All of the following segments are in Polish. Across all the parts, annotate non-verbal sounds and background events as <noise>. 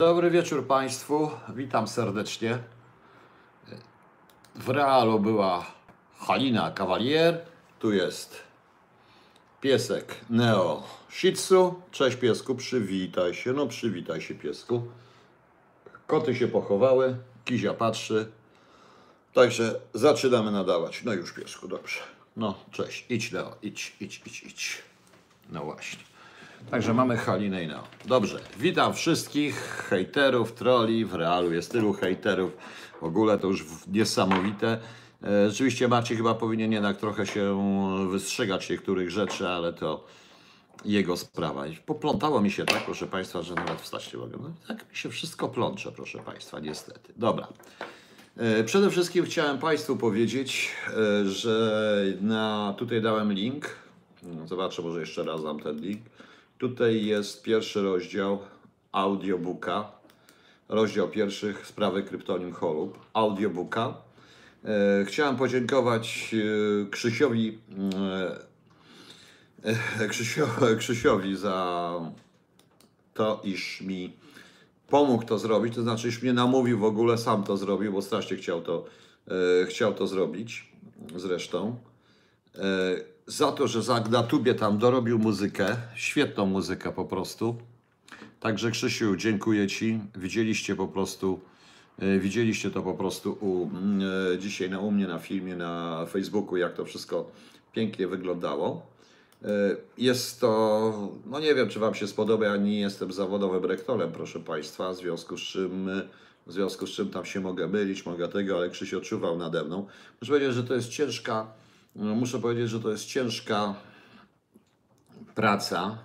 Dobry wieczór Państwu, witam serdecznie. W realu była Halina Cavalier, tu jest piesek Neo Shih. Cześć piesku, przywitaj się, no przywitaj się piesku. Koty się pochowały, Kizia patrzy. Także zaczynamy nadawać. No już piesku, dobrze. No cześć, idź Neo, idź, idź, idź, idź. No właśnie. Także mamy Halinę i Neo. Dobrze, witam wszystkich hejterów, troli. W realu jest tylu hejterów. W ogóle to już niesamowite. E, Rzeczywiście Maciej chyba powinien jednak trochę się wystrzegać niektórych rzeczy, ale to jego sprawa. Poplątało mi się tak, proszę Państwa, że nawet wstać nie mogę. No, tak mi się wszystko plącze, proszę Państwa, niestety. Dobra. E, Przede wszystkim chciałem Państwu powiedzieć, e, że na, tutaj dałem link. Zobaczę, może jeszcze raz dam ten link. Tutaj jest pierwszy rozdział audiobooka. Rozdział pierwszy Sprawy kryptonim Holub. Audiobooka. E, Chciałem podziękować e, Krzysiowi, e, Krzysio, <laughs> Krzysiowi za to, iż mi pomógł to zrobić, to znaczy już mnie namówił w ogóle, sam to zrobił, bo strasznie chciał to, chciał to zrobić zresztą. Za to, że za, na tubie tam dorobił muzykę, świetną muzykę po prostu. Także Krzysiu, dziękuję Ci. Widzieliście po prostu, e, widzieliście to po prostu u, mm, e, dzisiaj na, u mnie na filmie na Facebooku, jak to wszystko pięknie wyglądało. E, Jest to, no nie wiem, czy Wam się spodoba, ja nie jestem zawodowym rektorem, proszę Państwa, w związku z czym, w związku z czym tam się mogę mylić, mogę tego, ale Krzyś odczuwał nade mną. Muszę powiedzieć, że to jest ciężka, no, muszę powiedzieć, że to jest ciężka praca,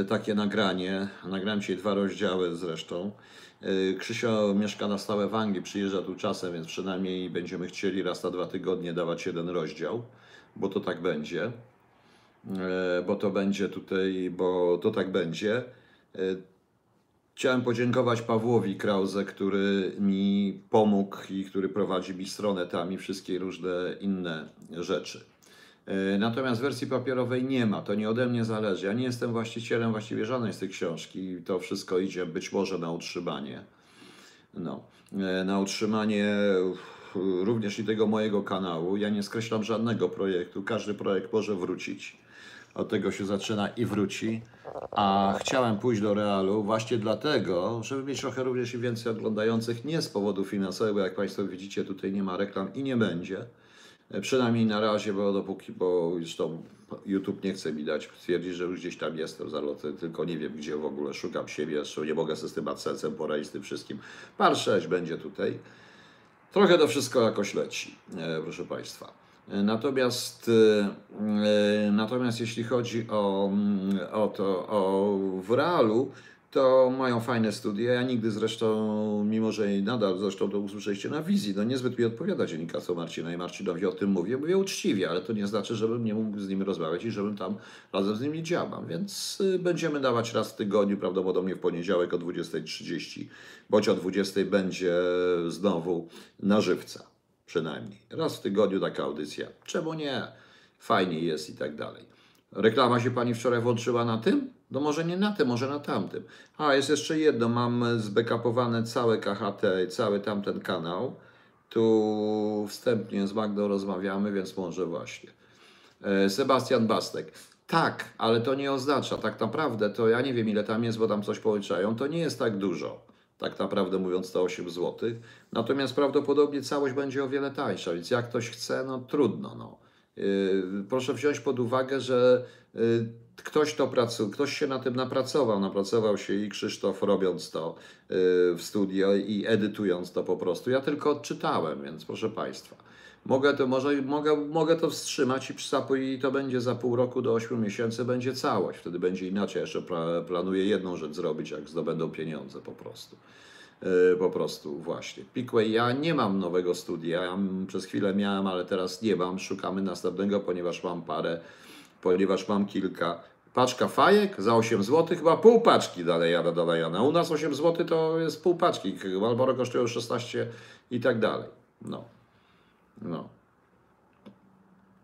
e, takie nagranie. Nagrałem dzisiaj dwa rozdziały zresztą. E, Krzysio mieszka na stałe w Anglii, przyjeżdża tu czasem, więc przynajmniej będziemy chcieli raz na dwa tygodnie dawać jeden rozdział, bo to tak będzie. E, Bo to będzie tutaj, bo to tak będzie. Chciałem podziękować Pawłowi Krause, który mi pomógł i który prowadzi mi stronę tam i wszystkie różne inne rzeczy. E, Natomiast wersji papierowej nie ma, to nie ode mnie zależy. Ja nie jestem właścicielem właściwie żadnej z tych książki. To wszystko idzie być może na utrzymanie. No, e, na utrzymanie również i tego mojego kanału. Ja nie skreślam żadnego projektu. Każdy projekt może wrócić. Od tego się zaczyna i wróci. A chciałem pójść do realu właśnie dlatego, żeby mieć trochę również i więcej oglądających, nie z powodu finansowego, jak Państwo widzicie, tutaj nie ma reklam i nie będzie. E, Przynajmniej na razie, bo dopóki, bo zresztą YouTube nie chce mi dać, twierdzi, że już gdzieś tam jestem, zaloty, tylko nie wiem gdzie w ogóle, szukam siebie, nie mogę sobie z tym AdSense'em poradzić z tym wszystkim. Par 6 będzie tutaj. Trochę to wszystko jakoś leci, e, proszę Państwa. Natomiast, e, e, natomiast jeśli chodzi o, o to, o w realu, to mają fajne studia. Ja nigdy zresztą, mimo że nadal zresztą to usłyszeliście na wizji, no niezbyt mi odpowiada dziennikarstwo Marcina i Marcinowi o tym mówię. Mówię uczciwie, ale to nie znaczy, żebym nie mógł z nimi rozmawiać i żebym tam razem z nimi działał. Więc y, będziemy dawać raz w tygodniu, prawdopodobnie w poniedziałek o 20.30, bądź o 20.00 będzie znowu na żywca przynajmniej. Raz w tygodniu taka audycja. Czemu nie? Fajnie jest i tak dalej. Reklama się pani wczoraj włączyła na tym? No może nie na tym, może na tamtym. A, jest jeszcze jedno. Mam zbackupowane całe KHT cały tamten kanał. Tu wstępnie z Magdą rozmawiamy, więc może właśnie. E, Sebastian Bastek. Tak, ale to nie oznacza, tak naprawdę to ja nie wiem ile tam jest, bo tam coś policzają, to nie jest tak dużo, tak naprawdę mówiąc to 8 zł. Natomiast prawdopodobnie całość będzie o wiele tańsza, więc jak ktoś chce, no trudno. No. Yy, proszę wziąć pod uwagę, że yy, ktoś to pracuje, ktoś się na tym napracował, napracował się i Krzysztof robiąc to yy, w studio i edytując to po prostu. Ja tylko odczytałem, więc proszę Państwa. Mogę to, może, mogę, mogę to wstrzymać i, i to będzie za pół roku do 8 miesięcy będzie całość. Wtedy będzie inaczej. Jeszcze planuję jedną rzecz zrobić, jak zdobędą pieniądze po prostu. Yy, po prostu właśnie. Pickway, ja nie mam nowego studia. Przez chwilę miałem, ale teraz nie mam. Szukamy następnego, ponieważ mam parę, ponieważ mam kilka. Paczka fajek za 8 zł, chyba pół paczki dalej jada dolejana. U nas 8 zł to jest pół paczki. Malboro kosztują 16 i tak dalej. No. No.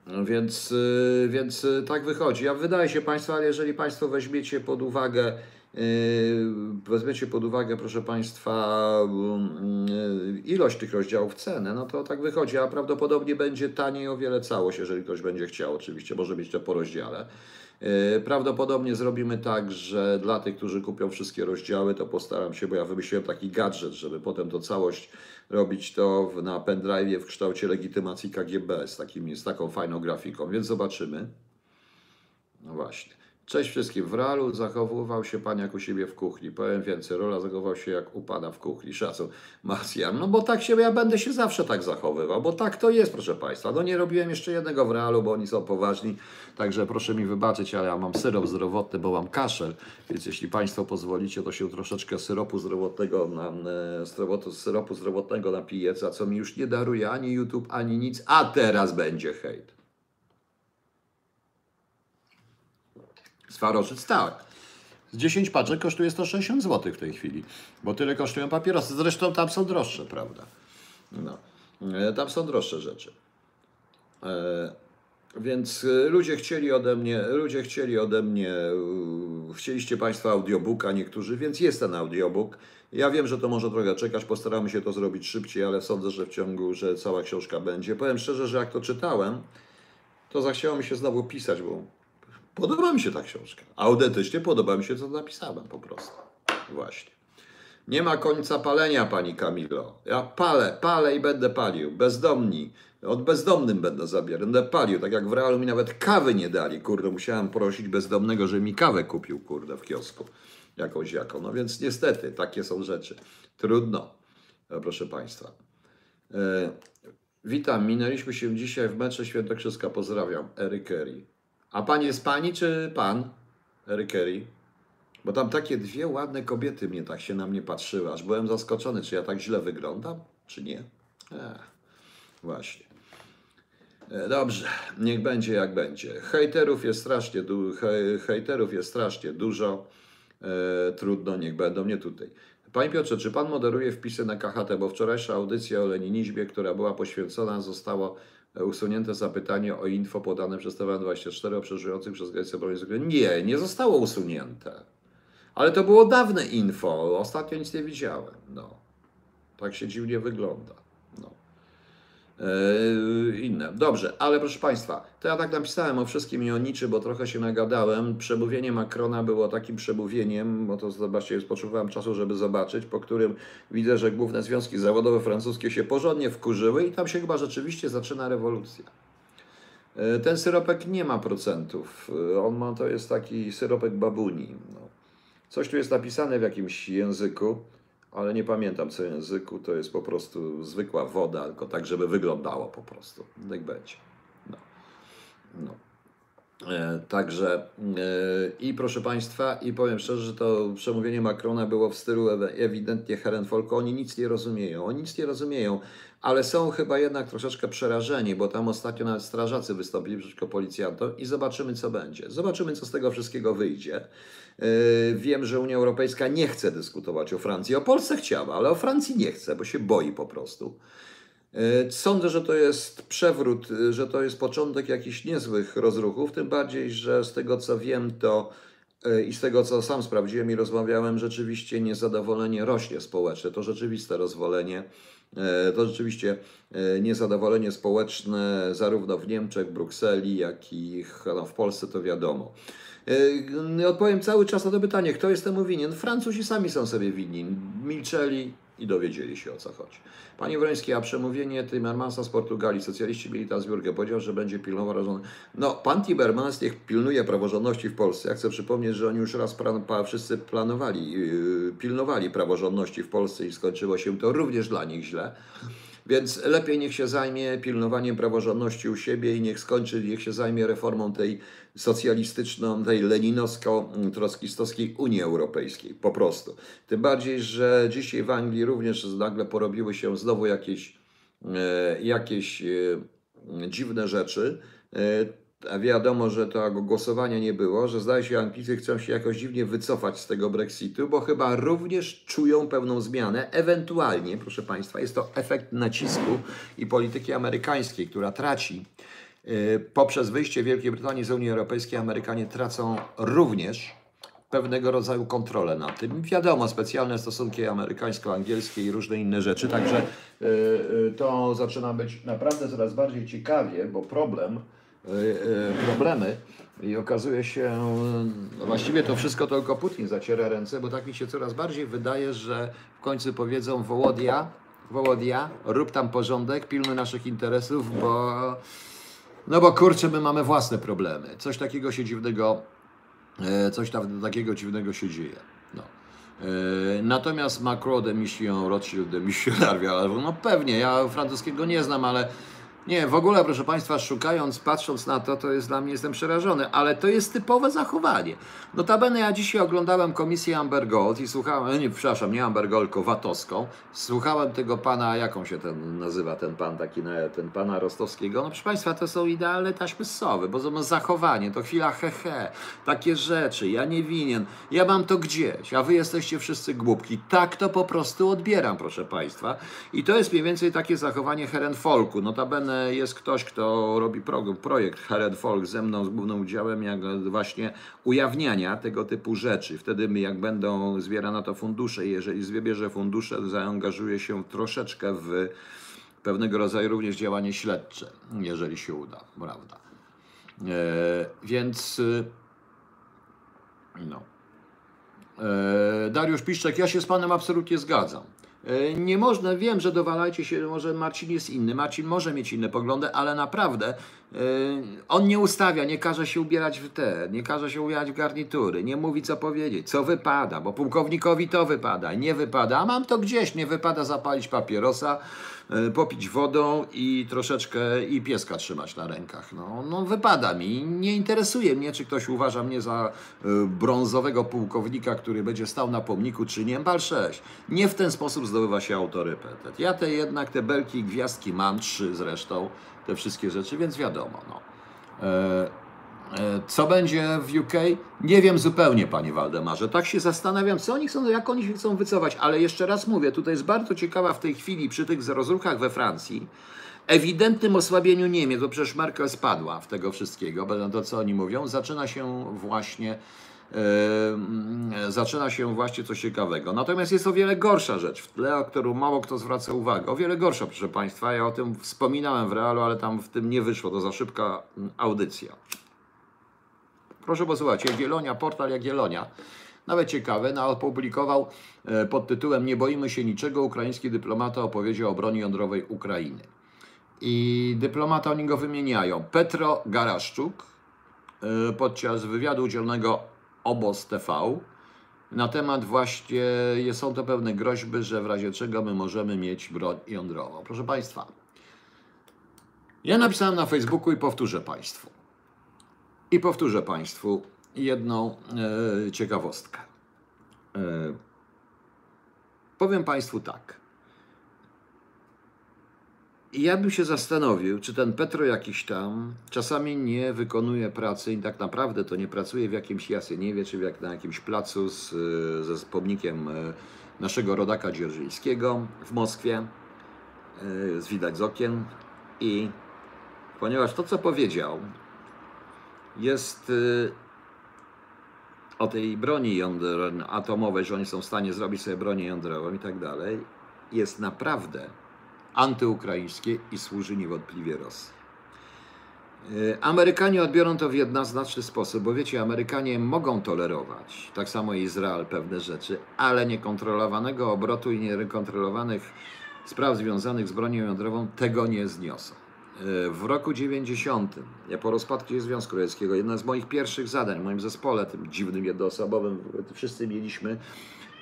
No Więc, y, więc y, tak wychodzi. Ja wydaje się Państwu, ale jeżeli Państwo weźmiecie pod uwagę weźmiecie pod uwagę, proszę Państwa, yy, ilość tych rozdziałów, cenę, no to tak wychodzi, a prawdopodobnie będzie taniej o wiele całość, jeżeli ktoś będzie chciał, oczywiście, może być to po rozdziale. Yy, Prawdopodobnie zrobimy tak, że dla tych, którzy kupią wszystkie rozdziały, to postaram się, bo ja wymyśliłem taki gadżet, żeby potem to całość robić to na pendrive w kształcie legitymacji KGB z, takim, z taką fajną grafiką, więc zobaczymy. No właśnie. Cześć wszystkim. W realu zachowywał się pan jak u siebie w kuchni. Powiem więcej, rola zachował się jak u pana w kuchni. Szacun. Marsjan. No bo tak się, ja będę się zawsze tak zachowywał, bo tak to jest, proszę państwa. No nie robiłem jeszcze jednego w realu, bo oni są poważni. Także proszę mi wybaczyć, ale ja mam syrop zdrowotny, bo mam kaszel. Więc jeśli państwo pozwolicie, to się troszeczkę syropu zdrowotnego, na, e, zdrowotu, syropu zdrowotnego napiję, za co mi już nie daruje ani YouTube, ani nic. A teraz będzie hejt. Swarożyc tak. Z 10 paczek kosztuje 160 zł w tej chwili, bo tyle kosztują papierosy. Zresztą tam są droższe, prawda? No. E, Tam są droższe rzeczy. E, Więc e, ludzie chcieli ode mnie, ludzie chcieli ode mnie, e, chcieliście Państwo audiobooka niektórzy, więc jest ten audiobook. Ja wiem, że to może trochę czekać, postaramy się to zrobić szybciej, ale sądzę, że w ciągu, że cała książka będzie. Powiem szczerze, że jak to czytałem, to zachciało mi się znowu pisać, bo Podoba mi się ta książka. Autentycznie podoba mi się, co napisałem po prostu. Właśnie. Nie ma końca palenia, pani Kamilo. Ja palę, palę i będę palił. Bezdomni. Od bezdomnym będę zabierał. Będę palił. Tak jak w realu mi nawet kawy nie dali. Kurde, musiałem prosić bezdomnego, żeby mi kawę kupił, kurde, w kiosku. Jakąś jaką. No więc niestety, takie są rzeczy. Trudno, e, proszę państwa. E, witam, minęliśmy się dzisiaj w metrze Świętokrzyska. Pozdrawiam. Ery Kerry. A pan jest pani czy pan? Ery Kerry. Bo tam takie dwie ładne kobiety mnie tak się na mnie patrzyły, aż byłem zaskoczony, czy ja tak źle wyglądam, czy nie. Ech, właśnie. E, Dobrze, niech będzie jak będzie. Hejterów jest strasznie, du- hej, hejterów jest strasznie dużo. E, trudno, niech będą, nie tutaj. Panie Piotrze, czy Pan moderuje wpisy na KHT, bo wczorajsza audycja o Leninizmie, która była poświęcona, zostało e, usunięte zapytanie o info podane przez TVN24 o przeżyjących przez broni zagranicznej. Nie, nie zostało usunięte. Ale to było dawne info, ostatnio nic nie widziałem. No. Tak się dziwnie wygląda. Yy, inne. Dobrze, ale proszę Państwa, to ja tak napisałem o wszystkim i o niczym, bo trochę się nagadałem. Przemówienie Macrona było takim przemówieniem, bo to zobaczcie, potrzebowałem czasu, żeby zobaczyć, po którym widzę, że główne związki zawodowe francuskie się porządnie wkurzyły i tam się chyba rzeczywiście zaczyna rewolucja. Yy, Ten syropek nie ma procentów. Yy, On ma, to jest taki syropek babuni. No. Coś tu jest napisane w jakimś języku, ale nie pamiętam co języku. To jest po prostu zwykła woda, tylko tak, żeby wyglądało po prostu. Niech będzie. No. No. E, Także e, i proszę Państwa, i powiem szczerze, że to przemówienie Macrona było w stylu ewidentnie Herenfolku. Oni nic nie rozumieją, oni nic nie rozumieją, ale są chyba jednak troszeczkę przerażeni, bo tam ostatnio nawet strażacy wystąpili przeciwko policjantom i zobaczymy, co będzie. Zobaczymy, co z tego wszystkiego wyjdzie. E, Wiem, że Unia Europejska nie chce dyskutować o Francji. O Polsce chciała, ale o Francji nie chce, bo się boi po prostu. E, Sądzę, że to jest przewrót, e, że to jest początek jakichś niezłych rozruchów, tym bardziej, że z tego co wiem, to e, i z tego co sam sprawdziłem i rozmawiałem, rzeczywiście niezadowolenie rośnie społeczne. To rzeczywiste rozwolenie, to rzeczywiście niezadowolenie społeczne zarówno w Niemczech, Brukseli, jak i no, w Polsce, to wiadomo. Odpowiem cały czas na to pytanie, kto jest temu winien? Francuzi sami są sobie winni. Milczeli i dowiedzieli się o co chodzi. Panie Wroński, a przemówienie Timmermansa z Portugalii, socjaliści mieli tam zbiórkę, powiedział, że będzie pilnował praworządności. No, pan Timmermans niech pilnuje praworządności w Polsce. Ja chcę przypomnieć, że oni już raz pa, wszyscy planowali, yy, pilnowali praworządności w Polsce i skończyło się to również dla nich źle. Więc lepiej niech się zajmie pilnowaniem praworządności u siebie i niech skończy, niech się zajmie reformą tej socjalistyczną, tej leninowsko-trockistowskiej Unii Europejskiej. Po prostu. Tym bardziej, że dzisiaj w Anglii również nagle porobiły się znowu jakieś, e, jakieś e, dziwne rzeczy. A wiadomo, że tego głosowania nie było, że zdaje się, Anglicy chcą się jakoś dziwnie wycofać z tego Brexitu, bo chyba również czują pewną zmianę. Ewentualnie, proszę Państwa, jest to efekt nacisku i polityki amerykańskiej, która traci. Yy, Poprzez wyjście Wielkiej Brytanii z Unii Europejskiej Amerykanie tracą również pewnego rodzaju kontrolę nad tym. Wiadomo, specjalne stosunki amerykańsko-angielskie i różne inne rzeczy, także y, y, to zaczyna być naprawdę coraz bardziej ciekawie, bo problem, y, y, problemy i okazuje się, no właściwie to wszystko tylko Putin zaciera ręce, bo tak mi się coraz bardziej wydaje, że w końcu powiedzą Wołodia, Wołodia, rób tam porządek, pilnuj naszych interesów, bo no bo kurczę, my mamy własne problemy. Coś takiego się dziwnego E, coś tam takiego dziwnego się dzieje. No. Natomiast Macron de Mission, Rothschild de Missionnaire, no pewnie, ja francuskiego nie znam, ale nie, w ogóle, proszę Państwa, szukając, patrząc na to, to jest dla mnie, jestem przerażony, ale to jest typowe zachowanie. Notabene ja dzisiaj oglądałem komisję Amber Gold i słuchałem, nie, przepraszam, nie Amber Gold, tylko Watowską. Słuchałem tego pana, jaką się ten nazywa, ten pan taki, ten pana Rostowskiego. No proszę Państwa, to są idealne taśmy sowy, bo to zachowanie, to chwila hehe, he, takie rzeczy, ja nie winien, ja mam to gdzieś, a wy jesteście wszyscy głupki. Tak to po prostu odbieram, proszę Państwa. I to jest mniej więcej takie zachowanie Herenfolku. Notabene jest ktoś, kto robi projekt Hered Folk ze mną, z głównym udziałem, jak właśnie ujawniania tego typu rzeczy. Wtedy my, jak będą zbierane to fundusze, jeżeli zbierze fundusze, zaangażuje się troszeczkę w pewnego rodzaju również działanie śledcze, jeżeli się uda, prawda. E, więc no. E, Dariusz Piszczek, ja się z Panem absolutnie zgadzam. E, nie można, wiem, że dowalajcie się, może Marcin jest inny, Marcin może mieć inne poglądy, ale naprawdę e, on nie ustawia, nie każe się ubierać w te, nie każe się ubierać w garnitury, nie mówi co powiedzieć, co wypada, bo pułkownikowi to wypada, nie wypada, a mam to gdzieś, nie wypada zapalić papierosa, popić wodą i troszeczkę i pieska trzymać na rękach. No, no wypada mi. Nie interesuje mnie, czy ktoś uważa mnie za e, brązowego pułkownika, który będzie stał na pomniku, czy nie. Bal 6. Nie w ten sposób zdobywa się autorytet. Ja te jednak, te belki i gwiazdki mam, trzy zresztą, te wszystkie rzeczy, więc wiadomo. No. E E, co będzie w UK? Nie wiem zupełnie, panie Waldemarze. Tak się zastanawiam, co oni chcą, jak oni się chcą wycofać. Ale jeszcze raz mówię, tutaj jest bardzo ciekawa w tej chwili przy tych rozruchach we Francji, ewidentnym osłabieniu Niemiec, bo przecież Merkel spadła w tego wszystkiego, bo to co oni mówią, zaczyna się właśnie Yy, zaczyna się właśnie coś ciekawego. Natomiast jest o wiele gorsza rzecz, w tle, o którą mało kto zwraca uwagę. O wiele gorsza, proszę Państwa. Ja o tym wspominałem w realu, ale tam w tym nie wyszło. To za szybka audycja. Proszę posłuchać, Jagiellonia, portal Jagiellonia, nawet ciekawe, no, opublikował e, pod tytułem Nie boimy się niczego, ukraiński dyplomata opowiedział o broni jądrowej Ukrainy. I dyplomata, oni go wymieniają, Petro Garaszczuk, e, podczas wywiadu udzielonego Obos TV, na temat właśnie, są to pewne groźby, że w razie czego my możemy mieć broń jądrową. Proszę Państwa, ja napisałem na Facebooku i powtórzę Państwu. I powtórzę Państwu jedną e, ciekawostkę. E, powiem Państwu tak. Ja bym się zastanowił, czy ten Petro jakiś tam czasami nie wykonuje pracy i tak naprawdę to nie pracuje w jakimś Jasyniewie, czy jak, na jakimś placu z, ze pomnikiem e, naszego rodaka Dzierżyńskiego w Moskwie, e, widać z okien i ponieważ to, co powiedział, jest y, o tej broni jądrowej, atomowej, że oni są w stanie zrobić sobie bronię jądrową i tak dalej, jest naprawdę antyukraińskie i służy niewątpliwie Rosji. Y, Amerykanie odbiorą to w jednoznaczny sposób, bo wiecie, Amerykanie mogą tolerować, tak samo Izrael, pewne rzeczy, ale niekontrolowanego obrotu i niekontrolowanych spraw związanych z bronią jądrową tego nie zniosą. W roku 90, ja po rozpadku Związku Radzieckiego, jedna z moich pierwszych zadań w moim zespole, tym dziwnym jednoosobowym, wszyscy mieliśmy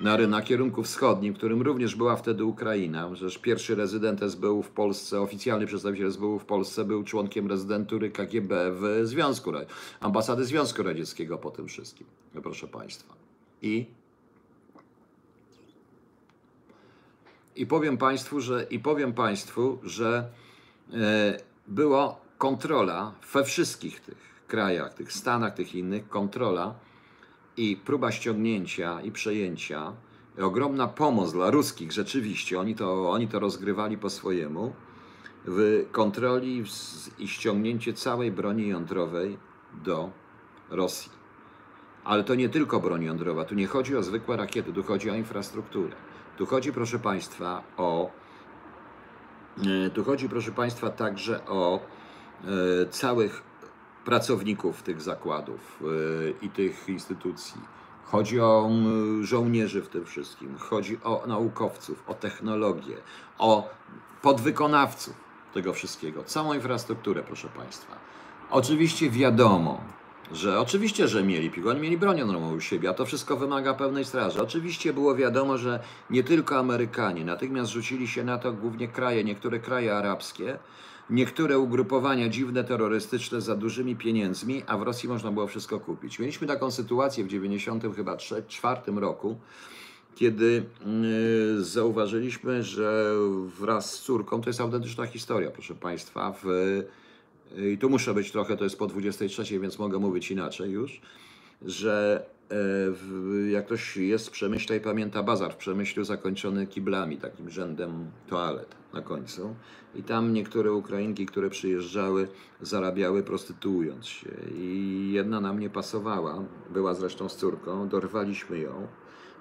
na, na kierunku wschodnim, którym również była wtedy Ukraina. Przecież pierwszy rezydent SBU w Polsce, oficjalny przedstawiciel SBU w Polsce był członkiem rezydentury KGB w Związku, ambasady Związku Radzieckiego po tym wszystkim, proszę Państwa. I i powiem Państwu, że i powiem Państwu, że E, była kontrola we wszystkich tych krajach, tych Stanach, tych innych, kontrola i próba ściągnięcia i przejęcia. Ogromna pomoc dla ruskich, rzeczywiście, oni to, oni to rozgrywali po swojemu, w kontroli i ściągnięcie całej broni jądrowej do Rosji. Ale to nie tylko broń jądrowa, tu nie chodzi o zwykłe rakiety, tu chodzi o infrastrukturę. Tu chodzi, proszę Państwa, o. e, Tu chodzi, proszę Państwa, także o e, całych pracowników tych zakładów e, i tych instytucji. Chodzi o żołnierzy w tym wszystkim, chodzi o naukowców, o technologię, o podwykonawców tego wszystkiego, całą infrastrukturę, proszę Państwa. Oczywiście wiadomo, że oczywiście, że mieli piłkę, oni mieli broń jądrową u siebie, a to wszystko wymaga pełnej straży. Oczywiście było wiadomo, że nie tylko Amerykanie, natychmiast rzucili się na to głównie kraje, niektóre kraje arabskie, niektóre ugrupowania dziwne, terrorystyczne za dużymi pieniędzmi, a w Rosji można było wszystko kupić. Mieliśmy taką sytuację w 90 chyba 4 roku, kiedy yy, zauważyliśmy, że wraz z córką, to jest autentyczna historia, proszę Państwa, w, i tu muszę być trochę, to jest po 23, więc mogę mówić inaczej już, że e, jak ktoś jest w Przemyśle i pamięta bazar w Przemyślu zakończony kiblami, takim rzędem toalet na końcu. I tam niektóre Ukrainki, które przyjeżdżały, zarabiały prostytuując się. I jedna nam nie pasowała, była zresztą z córką, dorwaliśmy ją.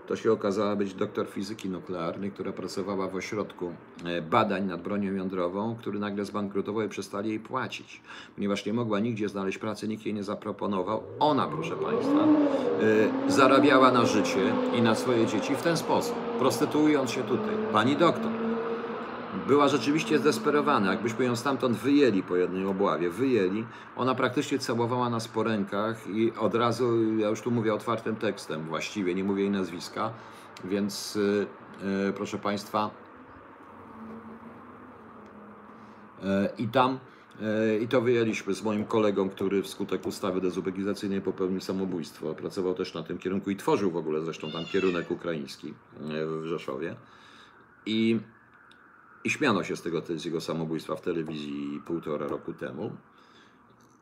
To się okazała być doktor fizyki nuklearnej, która pracowała w ośrodku e, badań nad bronią jądrową, który nagle zbankrutował i przestali jej płacić. Ponieważ nie mogła nigdzie znaleźć pracy, nikt jej nie zaproponował. Ona, proszę Państwa, e, zarabiała na życie i na swoje dzieci w ten sposób, prostytuując się tutaj. Pani doktor była rzeczywiście zdesperowana. Jakbyśmy ją stamtąd wyjęli po jednej obławie, wyjęli, ona praktycznie całowała nas po rękach i od razu, ja już tu mówię otwartym tekstem właściwie, nie mówię jej nazwiska, więc yy, proszę Państwa, yy, i tam yy, i to wyjęliśmy z moim kolegą, który wskutek ustawy dezubekizacyjnej popełnił samobójstwo. Pracował też na tym kierunku i tworzył w ogóle zresztą tam kierunek ukraiński yy, w Rzeszowie. I i śmiano się z tego z jego samobójstwa w telewizji półtora roku temu.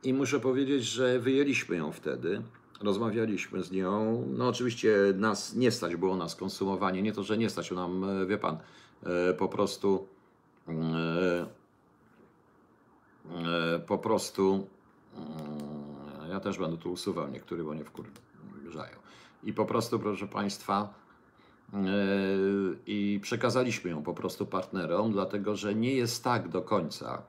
I muszę powiedzieć, że wyjęliśmy ją wtedy, rozmawialiśmy z nią. No oczywiście nas nie stać było na skonsumowanie, nie to, że nie stać nam, e, wie pan, e, po prostu e, po prostu ja też będę tu usuwał niektórych, bo nie wkurzają. I po prostu, proszę Państwa, i przekazaliśmy ją po prostu partnerom, dlatego że nie jest tak do końca.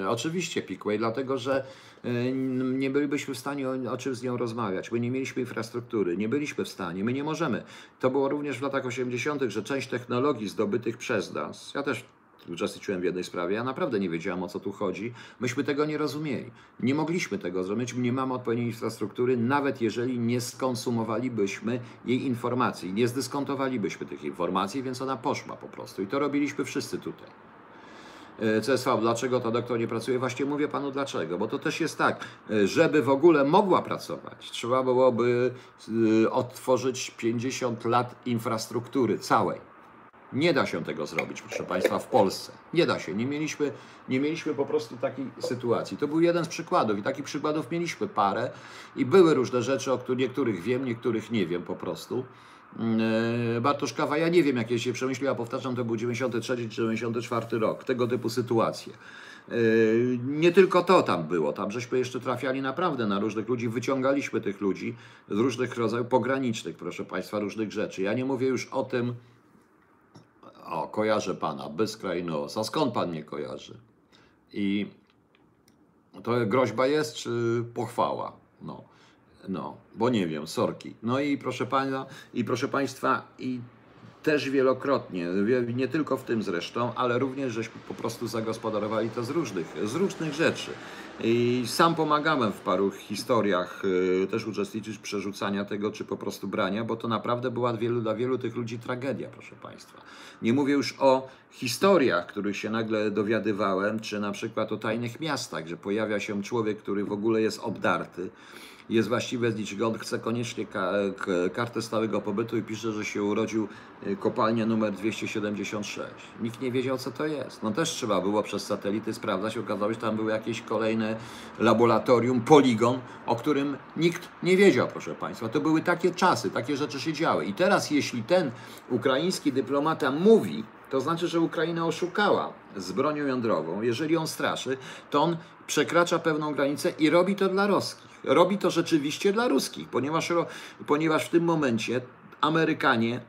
Yy, oczywiście Pickway, dlatego że yy, nie bylibyśmy w stanie o, o czym z nią rozmawiać. My nie mieliśmy infrastruktury, nie byliśmy w stanie, my nie możemy. To było również w latach 80., że część technologii zdobytych przez nas, ja też uczestniczyłem w jednej sprawie, ja naprawdę nie wiedziałem o co tu chodzi. Myśmy tego nie rozumieli. Nie mogliśmy tego zrobić, nie mamy odpowiedniej infrastruktury, nawet jeżeli nie skonsumowalibyśmy jej informacji, nie zdyskontowalibyśmy tych informacji, więc ona poszła po prostu. I to robiliśmy wszyscy tutaj. E, CSV, dlaczego ta doktor nie pracuje? Właśnie mówię panu dlaczego, bo to też jest tak, e, żeby w ogóle mogła pracować, trzeba byłoby e, otworzyć 50 lat infrastruktury całej nie da się tego zrobić, proszę Państwa, w Polsce. Nie da się. Nie mieliśmy, nie mieliśmy po prostu takiej sytuacji. To był jeden z przykładów i takich przykładów mieliśmy parę i były różne rzeczy, o których niektórych wiem, niektórych nie wiem po prostu. Yy, Bartoszkawa, ja nie wiem, jakie się przemyśliła, powtarzam, to był 93 czy 94 rok, tego typu sytuacje. Yy, nie tylko to tam było, tam żeśmy jeszcze trafiali naprawdę na różnych ludzi, wyciągaliśmy tych ludzi z różnych rodzajów pogranicznych, proszę Państwa, różnych rzeczy. Ja nie mówię już o tym, o, kojarzę pana, bezkrajnos. A skąd pan mnie kojarzy? I to groźba jest, czy pochwała? No, no, bo nie wiem, sorki. No i proszę pana, i proszę państwa, i też wielokrotnie, nie tylko w tym zresztą, ale również żeśmy po prostu zagospodarowali to z różnych, z różnych rzeczy. I sam pomagałem w paru historiach y, też uczestniczyć przerzucania tego, czy po prostu brania, bo to naprawdę była wielu, dla wielu tych ludzi tragedia, proszę Państwa. Nie mówię już o historiach, których się nagle dowiadywałem, czy na przykład o tajnych miastach, że pojawia się człowiek, który w ogóle jest obdarty jest właściwe z niczego. On chce koniecznie ka kartę stałego pobytu i pisze, że się urodził y, kopalnia numer 276. Nikt nie wiedział, co to jest. No też trzeba było przez satelity sprawdzać. Okazało się, że tam było jakieś kolejne laboratorium, poligon, o którym nikt nie wiedział, proszę Państwa. To były takie czasy, takie rzeczy się działy. I teraz, jeśli ten ukraiński dyplomata mówi, to znaczy, że Ukraina oszukała z bronią jądrową. Jeżeli on straszy, to on przekracza pewną granicę i robi to dla Rosji. Robi to rzeczywiście dla ruskich, ponieważ, ponieważ w tym momencie Amerykanie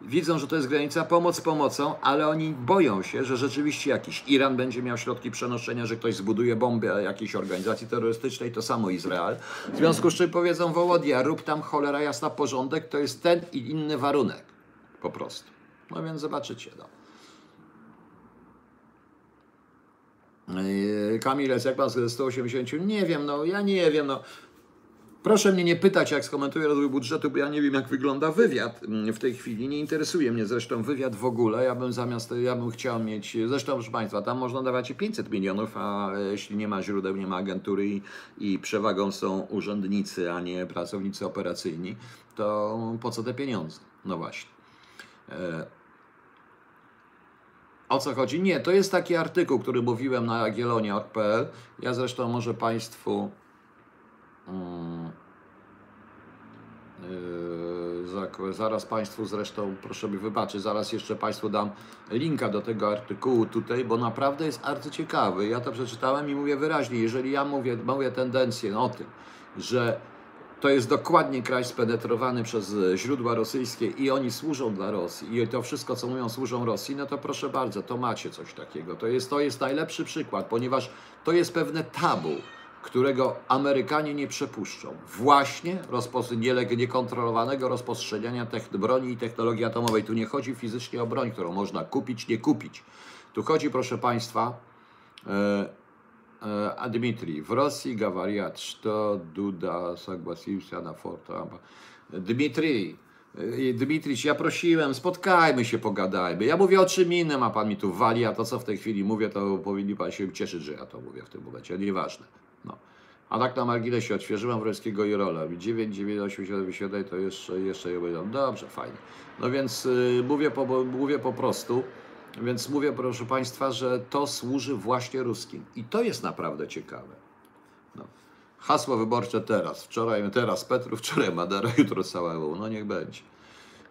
widzą, że to jest granica, pomoc pomocą, ale oni boją się, że rzeczywiście jakiś Iran będzie miał środki przenoszenia, że ktoś zbuduje bombę jakiejś organizacji terrorystycznej, to samo Izrael. W związku z czym powiedzą Wołodia, rób tam cholera jasna porządek, to jest ten i inny warunek. Po prostu. No więc zobaczycie. No. Yy, Kamilec, jak pan z 180? Nie wiem, no ja nie wiem, no. Proszę mnie nie pytać, jak skomentuję rozwój budżetu, bo ja nie wiem, jak wygląda wywiad mm, w tej chwili. Nie interesuje mnie zresztą wywiad w ogóle. Ja bym zamiast, ja bym chciał mieć, zresztą proszę Państwa, tam można dawać 500 milionów, a jeśli nie ma źródeł, nie ma agentury i, i przewagą są urzędnicy, a nie pracownicy operacyjni, to po co te pieniądze? No właśnie. E, o co chodzi? Nie, to jest taki artykuł, który mówiłem na agielonia.pl. Ja zresztą może Państwu Yy, zaraz Państwu zresztą, proszę mi wybaczyć, zaraz jeszcze Państwu dam linka do tego artykułu tutaj, bo naprawdę jest arcyciekawy. Ja to przeczytałem i mówię wyraźnie, jeżeli ja mówię, mówię tendencję o tym, że to jest dokładnie kraj spenetrowany przez źródła rosyjskie i oni służą dla Rosji i to wszystko, co mówią, służą Rosji, no to proszę bardzo, to macie coś takiego. To jest, to jest najlepszy przykład, ponieważ to jest pewne tabu którego Amerykanie nie przepuszczą. Właśnie niekontrolowanego rozprzestrzeniania broni i technologii atomowej. Tu nie chodzi fizycznie o broń, którą można kupić, nie kupić. Tu chodzi, proszę Państwa, e, e, a Dmitrij, w Rosji gawariat, to Duda согласился na фото. Dmitrij, e, Dmitrij, ja prosiłem, spotkajmy się, pogadajmy. Ja mówię o czym innym, a pan mi tu wali, a to co w tej chwili mówię, to powinni pan się cieszyć, że ja to mówię w tym momencie, nieważne. No. A tak na marginesie odświeżyłem Wrońskiego i Rola. 9, 9, 8, 7, 7 to jeszcze, jeszcze je będą. Dobrze, fajnie. No więc y, mówię, po, mówię po prostu, więc mówię proszę Państwa, że to służy właśnie ruskim. I to jest naprawdę ciekawe. No. Hasło wyborcze teraz. Wczoraj, teraz Petru, wczoraj Madera, jutro cała EU. No niech będzie.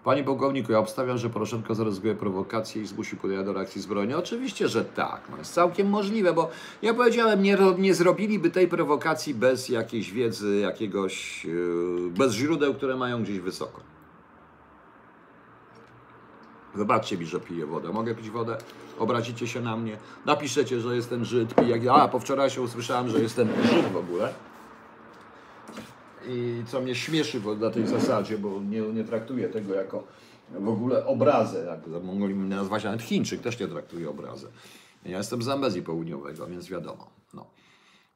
Panie pułkowniku, ja obstawiam, że Poroszenko zorganizuje prowokację i zmusi Putina do reakcji zbrojnej. Oczywiście, że tak. No jest całkiem możliwe, bo ja powiedziałem, nie, nie zrobiliby tej prowokacji bez jakiejś wiedzy, jakiegoś, yy, bez źródeł, które mają gdzieś wysoko. Wybaczcie mi, że piję wodę. Mogę pić wodę? Obrazicie się na mnie. Napiszecie, że jestem Żyd. Jak... A, po wczoraj się usłyszałem, że jestem Żyd w ogóle i co mnie śmieszy na tej zasadzie, bo nie, nie traktuję tego jako w ogóle obrazę, jak mogli mnie nazwać, nawet Chińczyk też nie traktuje obrazę. Ja jestem z Zambezji Południowego, więc wiadomo. No.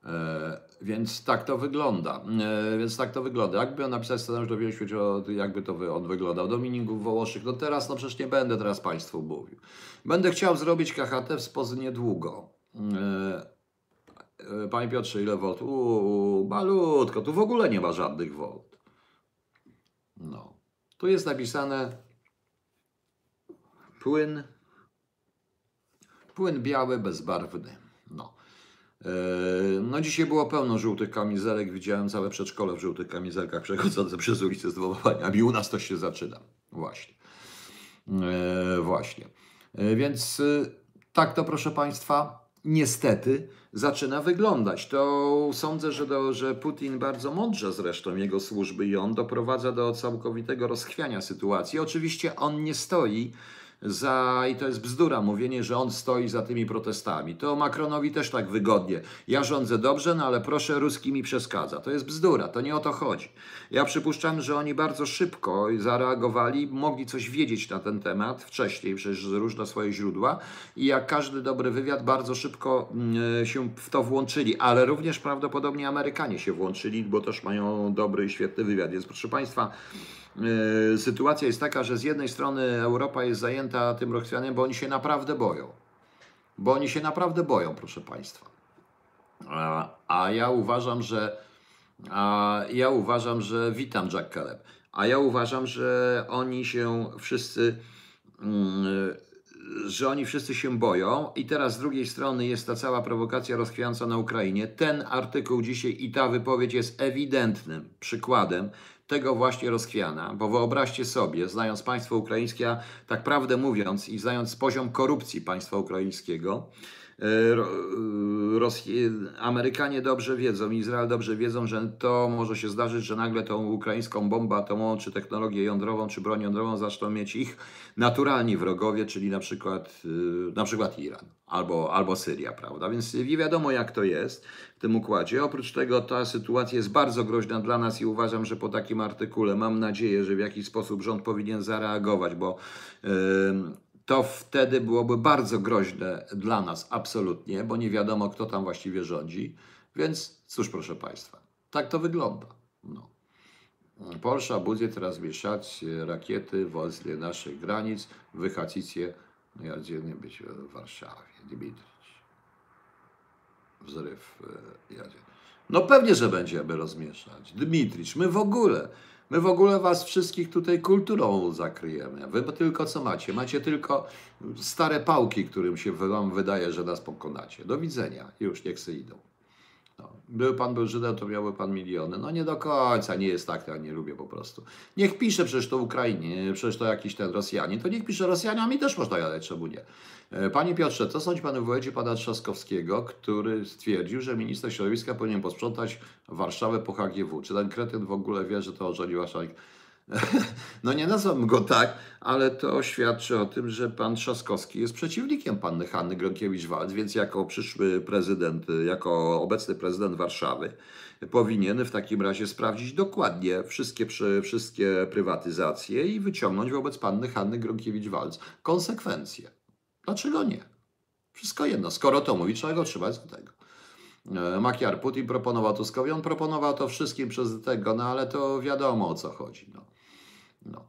E, więc tak to wygląda. E, więc tak to wygląda. Jakby napisać scenariusz do wielu jakby to on wyglądał. Dominik Wołoszych, no teraz, no przecież nie będę teraz Państwu mówił. Będę chciał zrobić KHT w sposób niedługo. E, panie Piotrze, ile volt? Uuu, malutko, tu w ogóle nie ma żadnych volt. No. Tu jest napisane płyn, płyn biały, bezbarwny. No. E, no dzisiaj było pełno żółtych kamizelek, widziałem całe przedszkole w żółtych kamizelkach przechodzące <laughs> przez ulicę z dwoma U nas to się zaczyna. Właśnie. E, właśnie. Więc tak to proszę Państwa, niestety zaczyna wyglądać. To sądzę, że, do, że Putin bardzo mądrze zresztą, jego służby i on doprowadza do całkowitego rozchwiania sytuacji. Oczywiście on nie stoi za, i to jest bzdura, mówienie, że on stoi za tymi protestami. To Macronowi też tak wygodnie. Ja rządzę dobrze, no ale proszę, ruski mi przeszkadza. To jest bzdura, to nie o to chodzi. Ja przypuszczam, że oni bardzo szybko zareagowali, mogli coś wiedzieć na ten temat wcześniej, przez różne swoje źródła i jak każdy dobry wywiad, bardzo szybko mm, się w to włączyli, ale również prawdopodobnie Amerykanie się włączyli, bo też mają dobry i świetny wywiad. Więc proszę Państwa, E, sytuacja jest taka, że z jednej strony Europa jest zajęta tym Rosjanem, bo oni się naprawdę boją. Bo oni się naprawdę boją, proszę Państwa. A, a ja uważam, że a ja uważam, że witam Jack Caleb. A ja uważam, że oni się wszyscy mm, że oni wszyscy się boją i teraz z drugiej strony jest ta cała prowokacja rozchwiająca na Ukrainie. Ten artykuł dzisiaj i ta wypowiedź jest ewidentnym przykładem tego właśnie rozchwiana, bo wyobraźcie sobie, znając państwo ukraińskie, tak prawdę mówiąc i znając poziom korupcji państwa ukraińskiego, E, e, Amerykanie dobrze wiedzą, Izrael dobrze wiedzą, że to może się zdarzyć, że nagle tą ukraińską bombę atomową, czy technologię jądrową, czy broń jądrową zaczną mieć ich naturalni wrogowie, czyli na przykład, y, na przykład Iran albo, albo Syria, prawda? Więc nie wiadomo jak to jest w tym układzie. Oprócz tego ta sytuacja jest bardzo groźna dla nas i uważam, że po takim artykule mam nadzieję, że w jakiś sposób rząd powinien zareagować, bo ym, to wtedy byłoby bardzo groźne dla nas, absolutnie, bo nie wiadomo, kto tam właściwie rządzi. Więc cóż, proszę Państwa, tak to wygląda. No. Polsza będzie teraz mieszać e, rakiety wobec naszych granic. Wy chcecie, no ja gdzie być w Warszawie, nie Dimitricz. Wzryw e, jadzie. No pewnie, że będziemy rozmieszać. Dmitricz, my w ogóle my w ogóle was wszystkich tutaj kulturą zakryjemy. Wy tylko co macie? Macie tylko stare pałki, którym się wam wydaje, że nas pokonacie. Do widzenia. Już niech se idą. No. Był pan był Żydem, to miałby pan miliony. No nie do końca, nie jest tak, ja nie lubię po prostu. Niech pisze przecież to Ukrainie, przecież to jakiś ten Rosjanin, to niech pisze Rosjanie, a mi też można jadać, czemu nie? E, Panie Piotrze, co sądzi pan o wypowiedzi pana Trzaskowskiego, który stwierdził, że minister środowiska powinien posprzątać Warszawę po HGW? Czy ten kretyn w ogóle wie, że to ożeni Warszawę? <laughs> No nie nazwałbym go tak, ale to świadczy o tym, że pan Trzaskowski jest przeciwnikiem panny Hanny Gronkiewicz-Waltz, więc jako przyszły prezydent, jako obecny prezydent Warszawy powinien w takim razie sprawdzić dokładnie wszystkie, wszystkie prywatyzacje i wyciągnąć wobec panny Hanny Gronkiewicz-Waltz konsekwencje. Dlaczego nie? Wszystko jedno. Skoro to mówi, trzeba go trzymać do tego. E, Makiar Putin proponował Tuskowi, on proponował to wszystkim przez tego, no ale to wiadomo o co chodzi. No. No.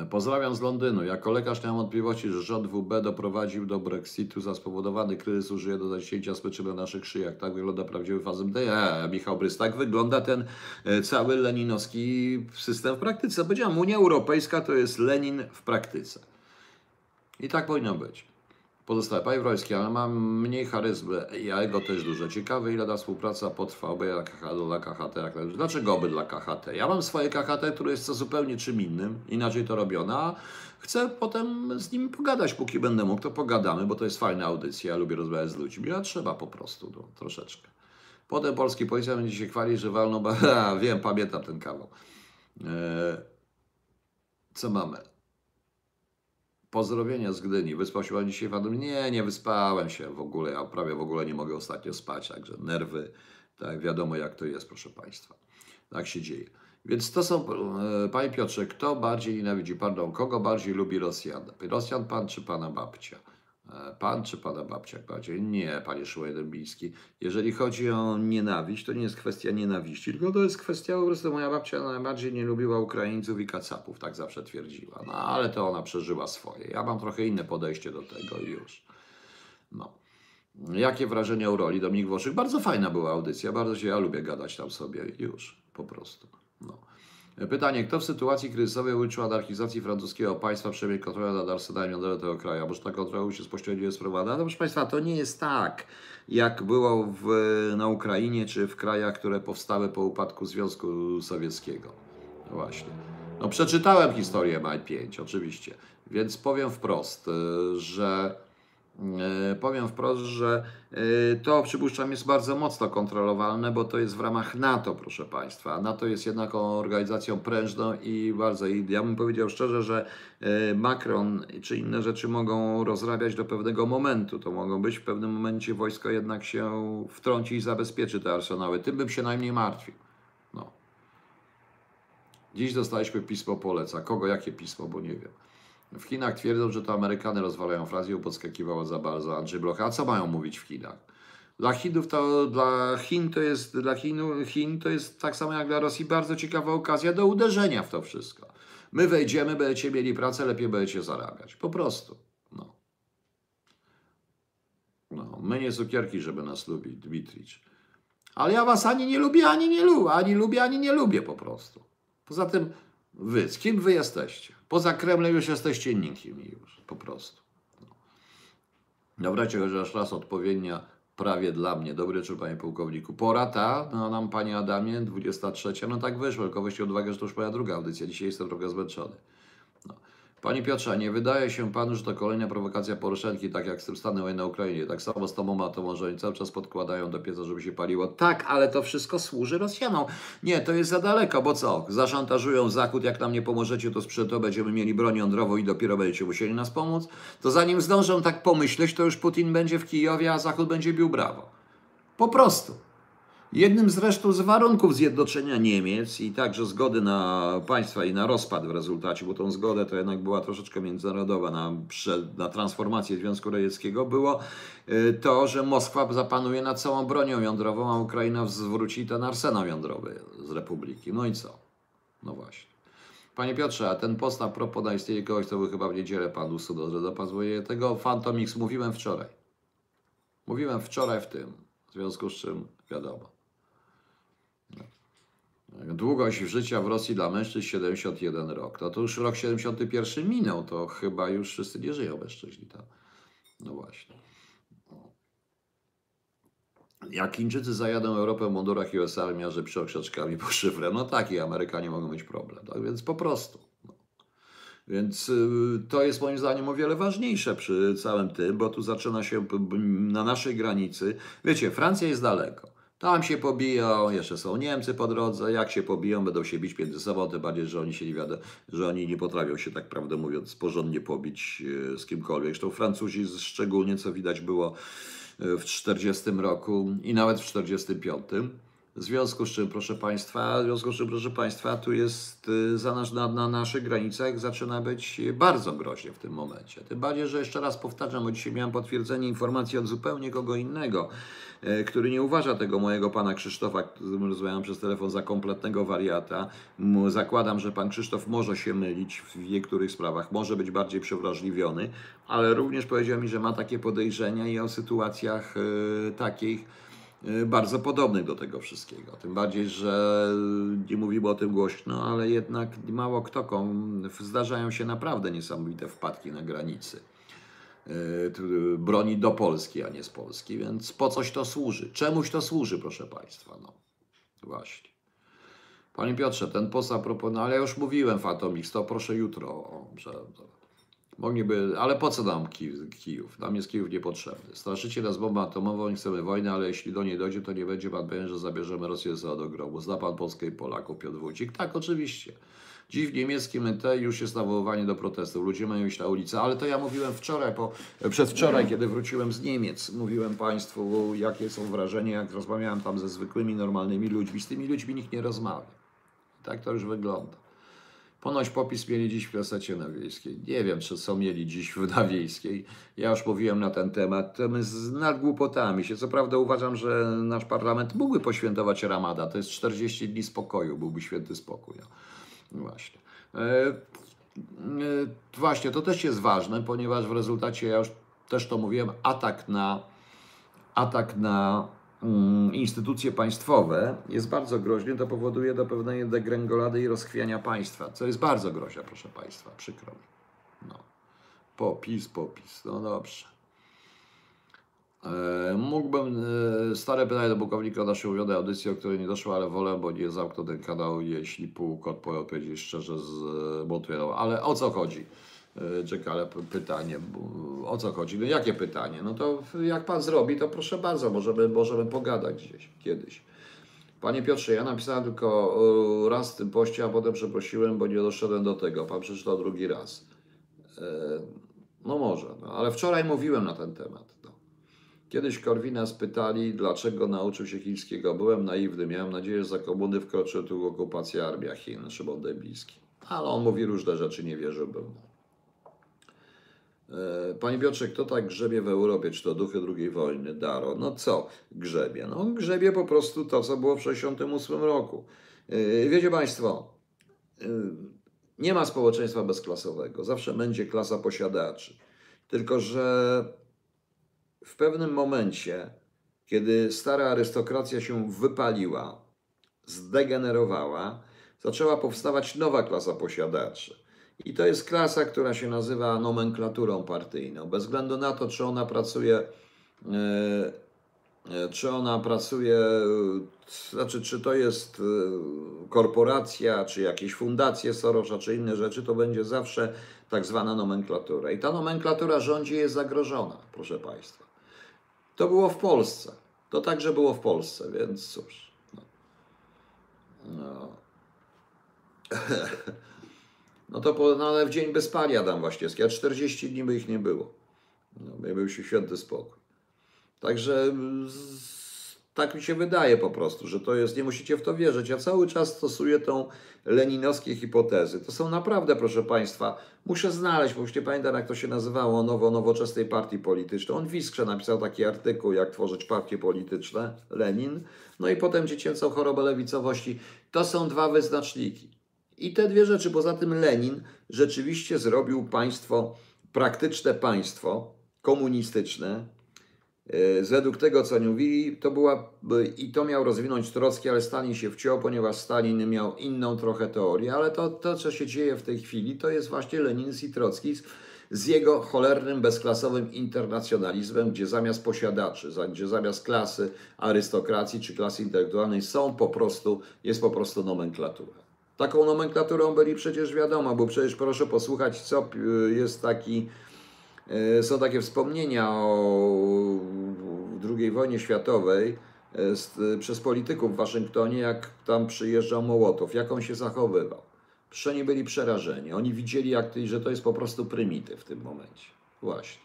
E, Pozdrawiam z Londynu. Jako lekarz nie mam wątpliwości, że rząd WB doprowadził do Brexitu za spowodowany kryzys użyje do zacięcia smyczy na naszych szyjach. Tak wygląda prawdziwy fazem D. E, Michał Brys, tak wygląda ten e, cały leninowski system w praktyce. Powiedziałem, Unia Europejska to jest Lenin w praktyce. I tak powinno być. Pozostałe Panie Wroński, ale mam mniej charyzmy i jego też dużo. Ciekawe, ile ta współpraca potrwa oby dla KHT, dla KHT. Dlaczego oby dla KHT? Ja mam swoje KHT, które jest co zupełnie czym innym, inaczej to robione, a chcę potem z nim pogadać, póki będę mógł, to pogadamy, bo to jest fajna audycja, ja lubię rozmawiać z ludźmi, a trzeba po prostu, no, troszeczkę. Potem polski policjant będzie się chwalił, że Ha, <laughs> wiem, pamiętam ten kawał. Eee, co mamy? Pozdrowienia z Gdyni. Wyspał się pan dzisiaj Wam? Nie, nie wyspałem się w ogóle. Ja prawie w ogóle nie mogę ostatnio spać, także nerwy, tak wiadomo jak to jest, proszę Państwa. Tak się dzieje. Więc to są, e, Panie Piotrze, kto bardziej nienawidzi, pardon, kogo bardziej lubi Rosjan? Rosjan pan czy pana babcia? E, Pan czy pana babcia bardziej? Nie, panie Szyłaj-Dębiński. Jeżeli chodzi o nienawiść, to nie jest kwestia nienawiści, tylko to jest kwestia po prostu, moja babcia najbardziej nie lubiła Ukraińców i Kacapów, tak zawsze twierdziła. No ale to ona przeżyła swoje. Ja mam trochę inne podejście do tego i już. No. Jakie wrażenia o roli Dominik Włoszych? Bardzo fajna była audycja, bardzo się, ja lubię gadać tam sobie i już, po prostu. No. Pytanie, kto w sytuacji kryzysowej uczył anarchizacji francuskiego państwa przejmie kontrolę nad arsenałem jądrowym tego kraju? Może ta kontrola już jest pośrednio jest prowadzona? No proszę Państwa, to nie jest tak, jak było w, na Ukrainie czy w krajach, które powstały po upadku Związku Sowieckiego. No właśnie. No przeczytałem historię Maj 5, oczywiście, więc powiem wprost, y, że Powiem wprost, że e, to przypuszczam jest bardzo mocno kontrolowalne, bo to jest w ramach NATO, proszę Państwa. NATO jest jednak organizacją prężną i bardzo. I ja bym powiedział szczerze, że e, Macron czy inne rzeczy mogą rozrabiać do pewnego momentu. To mogą być w pewnym momencie wojsko jednak się wtrąci i zabezpieczy te arsenały. Tym bym się najmniej martwił. No. Dziś dostaliśmy pismo poleca. Kogo jakie pismo, bo nie wiem. W Chinach twierdzą, że to Amerykanie rozwalają Francję, podskakiwało za bardzo Andrzej Blocha. A co mają mówić w Chinach? Dla Chinów to, dla Chin to jest, dla Chinu, Chin to jest tak samo jak dla Rosji bardzo ciekawa okazja do uderzenia w to wszystko. My wejdziemy, będziecie mieli pracę, lepiej będziecie zarabiać. Po prostu. No. No, my nie cukierki, żeby nas lubić, Dmitricz. Ale ja was ani nie lubię, ani nie lubię, ani lubię, ani nie lubię po prostu. Poza tym wy, z kim wy jesteście? Poza Kremlem już jesteście nikim już, po prostu. No. Dobra, cię chociaż raz odpowiednia prawie dla mnie. Dobry wieczór, panie pułkowniku. Pora ta, no nam, panie Adamie, 23. No tak wyszło, tylko weźcie uwagę, że to już moja druga audycja. Dzisiaj jestem trochę zmęczony. Panie Piotrze, nie wydaje się panu, że to kolejna prowokacja Poroszenki, tak jak z tym stanem na Ukrainie, tak samo z tą atomą, że oni cały czas podkładają do pieca, żeby się paliło. Tak, ale to wszystko służy Rosjanom. Nie, to jest za daleko, bo co? Zaszantażują Zachód, jak nam nie pomożecie, to sprzęt będziemy mieli broń jądrową i dopiero będziecie musieli nas pomóc. To zanim zdążą tak pomyśleć, to już Putin będzie w Kijowie, a Zachód będzie bił brawo. Po prostu. Jednym zresztą z warunków zjednoczenia Niemiec i także zgody na państwa i na rozpad w rezultacie, bo tą zgodę to jednak była troszeczkę międzynarodowa na, na transformację Związku Radzieckiego, było y, to, że Moskwa zapanuje nad całą bronią jądrową, a Ukraina zwróci ten arsenał jądrowy z Republiki. No i co? No właśnie. Panie Piotrze, a ten post a propos na istnienie kogoś, to był chyba w niedzielę pan usunął, że dopazuje tego Phantom X mówiłem wczoraj. Mówiłem wczoraj w tym, w związku z czym wiadomo. Długość życia w Rosji dla mężczyzn 71 rok. No to już rok 71 minął, to chyba już wszyscy nie żyją mężczyźni. Tak? No właśnie. Jak Chińczycy zajadą Europę w mundurach USA, że przeokrzaczkami po szyfrem, no tak, i Amerykanie mogą mieć problem. Tak więc po prostu. No. Więc y, to jest moim zdaniem o wiele ważniejsze przy całym tym, bo tu zaczyna się na naszej granicy. Wiecie, Francja jest daleko. Tam się pobiją, jeszcze są Niemcy po drodze, jak się pobiją, będą się bić między sobą, tym bardziej, że oni się nie wiadomo, że oni nie potrafią się tak prawdę mówiąc porządnie pobić e, z kimkolwiek. Zresztą Francuzi szczególnie, co widać było e, w 40 roku i nawet w 45. W związku z czym, proszę Państwa, w związku z czym, proszę Państwa, tu jest y, za nasz, na, na naszych granicach zaczyna być bardzo groźnie w tym momencie. Tym bardziej, że jeszcze raz powtarzam, bo dzisiaj miałem potwierdzenie informacji od zupełnie kogo innego, który nie uważa tego mojego pana Krzysztofa, którym rozmawiałem przez telefon, za kompletnego wariata. Zakładam, że pan Krzysztof może się mylić w niektórych sprawach, może być bardziej przewrażliwiony, ale również powiedział mi, że ma takie podejrzenia i o sytuacjach y, takich, Y, bardzo podobnych do tego wszystkiego. Tym bardziej, że nie mówimy o tym głośno, ale jednak mało kto kom, zdarzają się naprawdę niesamowite wpadki na granicy. Y, broni do Polski, a nie z Polski, więc po coś to służy? Czemuś to służy, proszę Państwa. No właśnie. Panie Piotrze, ten post a propos, no ale ja już mówiłem Fatomix, to proszę jutro, że Mogliby, ale po co nam Kijów? Nam jest Kijów niepotrzebny. Straszycie nas bombą atomową, nie chcemy wojny, ale jeśli do niej dojdzie, to nie będzie pan pewien, że zabierzemy Rosję do grobu. Zna pan Polskę i Polaków, Piotr Wójcik? Tak, oczywiście. Dziś w niemieckim MT już jest nawoływanie do protestów. Ludzie mają iść na ulicę, ale to ja mówiłem wczoraj, po, przedwczoraj, kiedy wróciłem z Niemiec. Mówiłem Państwu, jakie są wrażenia, jak rozmawiałem tam ze zwykłymi, normalnymi ludźmi. Z tymi ludźmi nikt nie rozmawia. Tak to już wygląda. Ponoć popis mieli dziś w piosecie na wiejskiej. Nie wiem, czy co mieli dziś na wiejskiej. Ja już mówiłem na ten temat. My z nad głupotami się. Co prawda uważam, że nasz parlament mógłby poświętować Ramada. To jest 40 dni spokoju, byłby święty spokój. Właśnie. E, e, właśnie, to też jest ważne, ponieważ w rezultacie, ja już też to mówiłem, atak na, atak na Mm, instytucje państwowe jest bardzo groźny, to powoduje do pewnej degrengolady i rozchwiania państwa, co jest bardzo groźne, proszę Państwa, przykro mi. No. Popis, popis, no dobrze. E, mógłbym, e, stare pytanie do pułkownika naszej ulubionej audycji, o której nie doszło, ale wolę, bo nie zamknął ten kanał, jeśli pułk odpowie odpowiedzieć szczerze z Montrealu. Ale o co chodzi? E, Czekale pytanie, o co chodzi? No jakie pytanie? No to jak pan zrobi, to proszę bardzo, możemy, możemy pogadać gdzieś, kiedyś. Panie Piotrze, ja napisałem tylko e, raz w tym poście, a potem przeprosiłem, bo nie doszedłem do tego. Pan przeczytał drugi raz. E, no może, no, ale wczoraj mówiłem na ten temat. Kiedyś Korwina spytali, dlaczego nauczył się chińskiego. Byłem naiwny, miałem nadzieję, że za komuny wkroczy tu okupacja armia Chin, Szymon Dębiski. Ale on mówi różne rzeczy, nie wierzyłbym mu. E, panie Piotrze, kto tak grzebie w Europie? Czy to duchy II wojny? Daro. No co grzebie? No grzebie po prostu to, co było w 1968 roku. E, wiecie Państwo, e, nie ma społeczeństwa bezklasowego. Zawsze będzie klasa posiadaczy. Tylko, że w pewnym momencie, kiedy stara arystokracja się wypaliła, zdegenerowała, zaczęła powstawać nowa klasa posiadaczy. I to jest klasa, która się nazywa nomenklaturą partyjną. Bez względu na to, czy ona pracuje e, E, Czy ona pracuje, e, znaczy, czy to jest korporacja, czy jakieś fundacje Sorosza, czy inne rzeczy, to będzie zawsze tak zwana nomenklatura. I ta nomenklatura rządzi jest zagrożona, proszę Państwa. To było w Polsce. To także było w Polsce, więc cóż. No. No. <laughs> No to po, no ale w dzień bezpali Adam Waśniewski, a 40 dni by ich nie było. No, był się święty spokój. Także z, tak mi się wydaje po prostu, że to jest, nie musicie w to wierzyć. Ja cały czas stosuję tą leninowskie hipotezy. To są naprawdę, proszę Państwa, muszę znaleźć, bo już nie pamiętam jak to się nazywało, nowo, nowoczesnej partii politycznej. On w Iskrze napisał taki artykuł, jak tworzyć partie polityczne, Lenin, no i potem dziecięcą chorobę lewicowości. To są dwa wyznaczniki. I te dwie rzeczy, poza tym Lenin rzeczywiście zrobił państwo, praktyczne państwo komunistyczne, Według tego, co mówili, to była i to miał rozwinąć Trocki, ale Stalin się wciął, ponieważ Stalin miał inną trochę teorię, ale to, to co się dzieje w tej chwili, to jest właśnie Lenin i Trocki z jego cholernym, bezklasowym internacjonalizmem, gdzie zamiast posiadaczy, gdzie zamiast klasy arystokracji czy klasy intelektualnej są po prostu, jest po prostu nomenklatura. Taką nomenklaturą byli przecież wiadomo, bo przecież proszę posłuchać, co jest taki E, są takie wspomnienia o II wojnie światowej e, przez polityków w Waszyngtonie, jak tam przyjeżdżał Mołotow, jak on się zachowywał. Przecież oni byli przerażeni. Oni widzieli, jak, że to jest po prostu prymityw w tym momencie. Właśnie.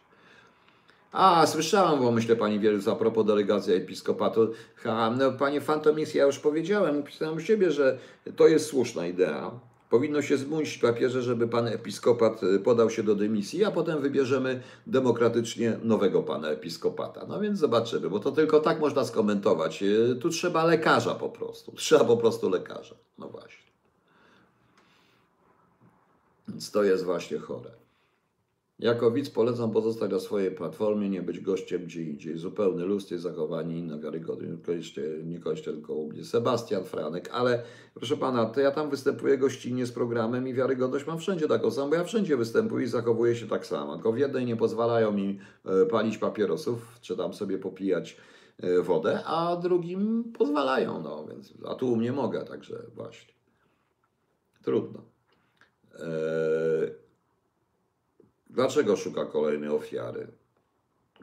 A, słyszałam, bo myślę Pani Wielce a propos delegacji episkopatu. Ha, no, Panie Fantomis, ja już powiedziałem, pisałem u siebie, że to jest słuszna idea. Powinno się zmusić papieże, żeby pan episkopat y, podał się do dymisji, a potem wybierzemy demokratycznie nowego pana episkopata. No więc zobaczymy, bo to tylko tak można skomentować. Y, tu trzeba lekarza po prostu. <laughs> Trzeba po prostu lekarza. No właśnie. Więc to jest właśnie chore. Jako widz polecam pozostać na swojej platformie, nie być gościem gdzie indziej. Zupełny luz jest zachowanie wiarygodne. Nie kończcie, nie kończcie tylko u mnie. Sebastian Franek, ale proszę pana, to ja tam występuję gościnnie z programem i wiarygodność mam wszędzie taką samą, bo ja wszędzie występuję i zachowuję się tak samo. Tylko w jednej nie pozwalają mi e, palić papierosów, czy tam sobie popijać e, wodę, a drugim pozwalają, no więc, a tu u mnie mogę, także właśnie. Trudno. Eee, Dlaczego szuka kolejnej ofiary?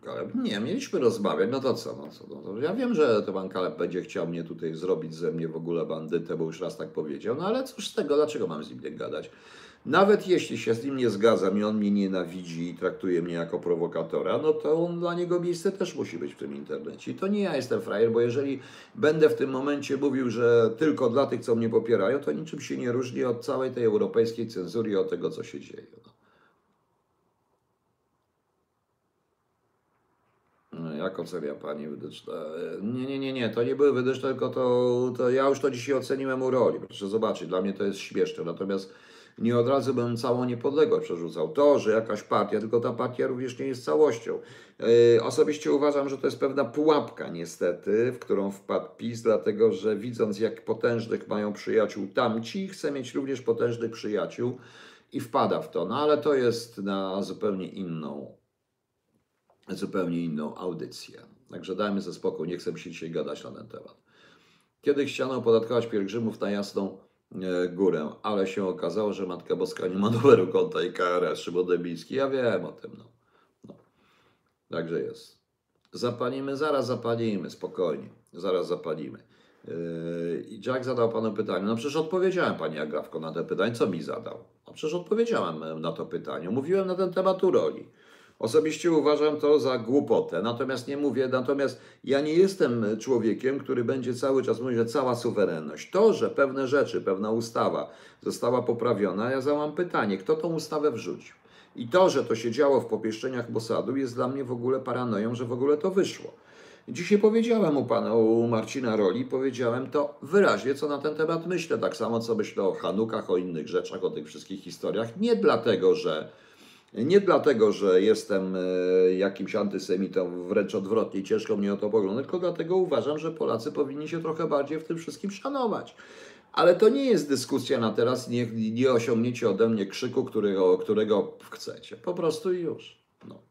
Kaleb, nie, mieliśmy rozmawiać, no to co, no co, no to ja wiem, że to pan Kaleb będzie chciał mnie tutaj zrobić ze mnie w ogóle bandytę, bo już raz tak powiedział, no ale cóż z tego, dlaczego mam z nim nie gadać? Nawet jeśli się z nim nie zgadzam i on mnie nienawidzi i traktuje mnie jako prowokatora, no to on, dla niego miejsce też musi być w tym internecie. I to nie ja jestem frajer, bo jeżeli będę w tym momencie mówił, że tylko dla tych, co mnie popierają, to niczym się nie różni od całej tej europejskiej cenzury i od tego, co się dzieje. No. Jak ocenia Pani Wydyczne? Nie, nie, nie, nie, to nie były Wydyczne, tylko to, to ja już to dzisiaj oceniłem u roli. Proszę zobaczyć, dla mnie to jest śmieszne. Natomiast nie od razu bym całą niepodległość przerzucał. To, że jakaś partia, tylko ta partia również nie jest całością. Yy, osobiście uważam, że to jest pewna pułapka niestety, w którą wpadł PiS, dlatego że widząc jak potężnych mają przyjaciół tamci, chce mieć również potężnych przyjaciół i wpada w to. No ale to jest na zupełnie inną zupełnie inną audycję. Także dajmy ze spokój, nie chcę się dzisiaj gadać na ten temat. Kiedy chciano opodatkować pielgrzymów na jasną e, górę, ale się okazało, że Matka Boska nie ma numeru konta i KRS, Szymon Dębiński. Ja wiem o tym, no. no. Także jest. Zapalimy, zaraz zapalimy, spokojnie. Zaraz zapalimy. Yy, I Jack zadał panu pytanie. No przecież odpowiedziałem pani Agrawko na to pytanie. Co mi zadał? No przecież odpowiedziałem na to pytanie. Mówiłem na ten temat uroli. Osobiście uważam to za głupotę. Natomiast nie mówię, natomiast ja nie jestem człowiekiem, który będzie cały czas mówić, że cała suwerenność. To, że pewne rzeczy, pewna ustawa została poprawiona, ja załam pytanie, kto tą ustawę wrzucił? I to, że to się działo w popieszczeniach Mossadu jest dla mnie w ogóle paranoją, że w ogóle to wyszło. Dzisiaj powiedziałem u pana, u Marcina Roli, powiedziałem to wyraźnie, co na ten temat myślę. Tak samo, co myślę o Hanukach, o innych rzeczach, o tych wszystkich historiach. Nie dlatego, że nie dlatego, że jestem e, jakimś antysemitą, wręcz odwrotnie, ciężko mnie o to poglądać, tylko dlatego uważam, że Polacy powinni się trochę bardziej w tym wszystkim szanować. Ale to nie jest dyskusja na teraz, nie, nie osiągniecie ode mnie krzyku, którego, którego chcecie. Po prostu już. No.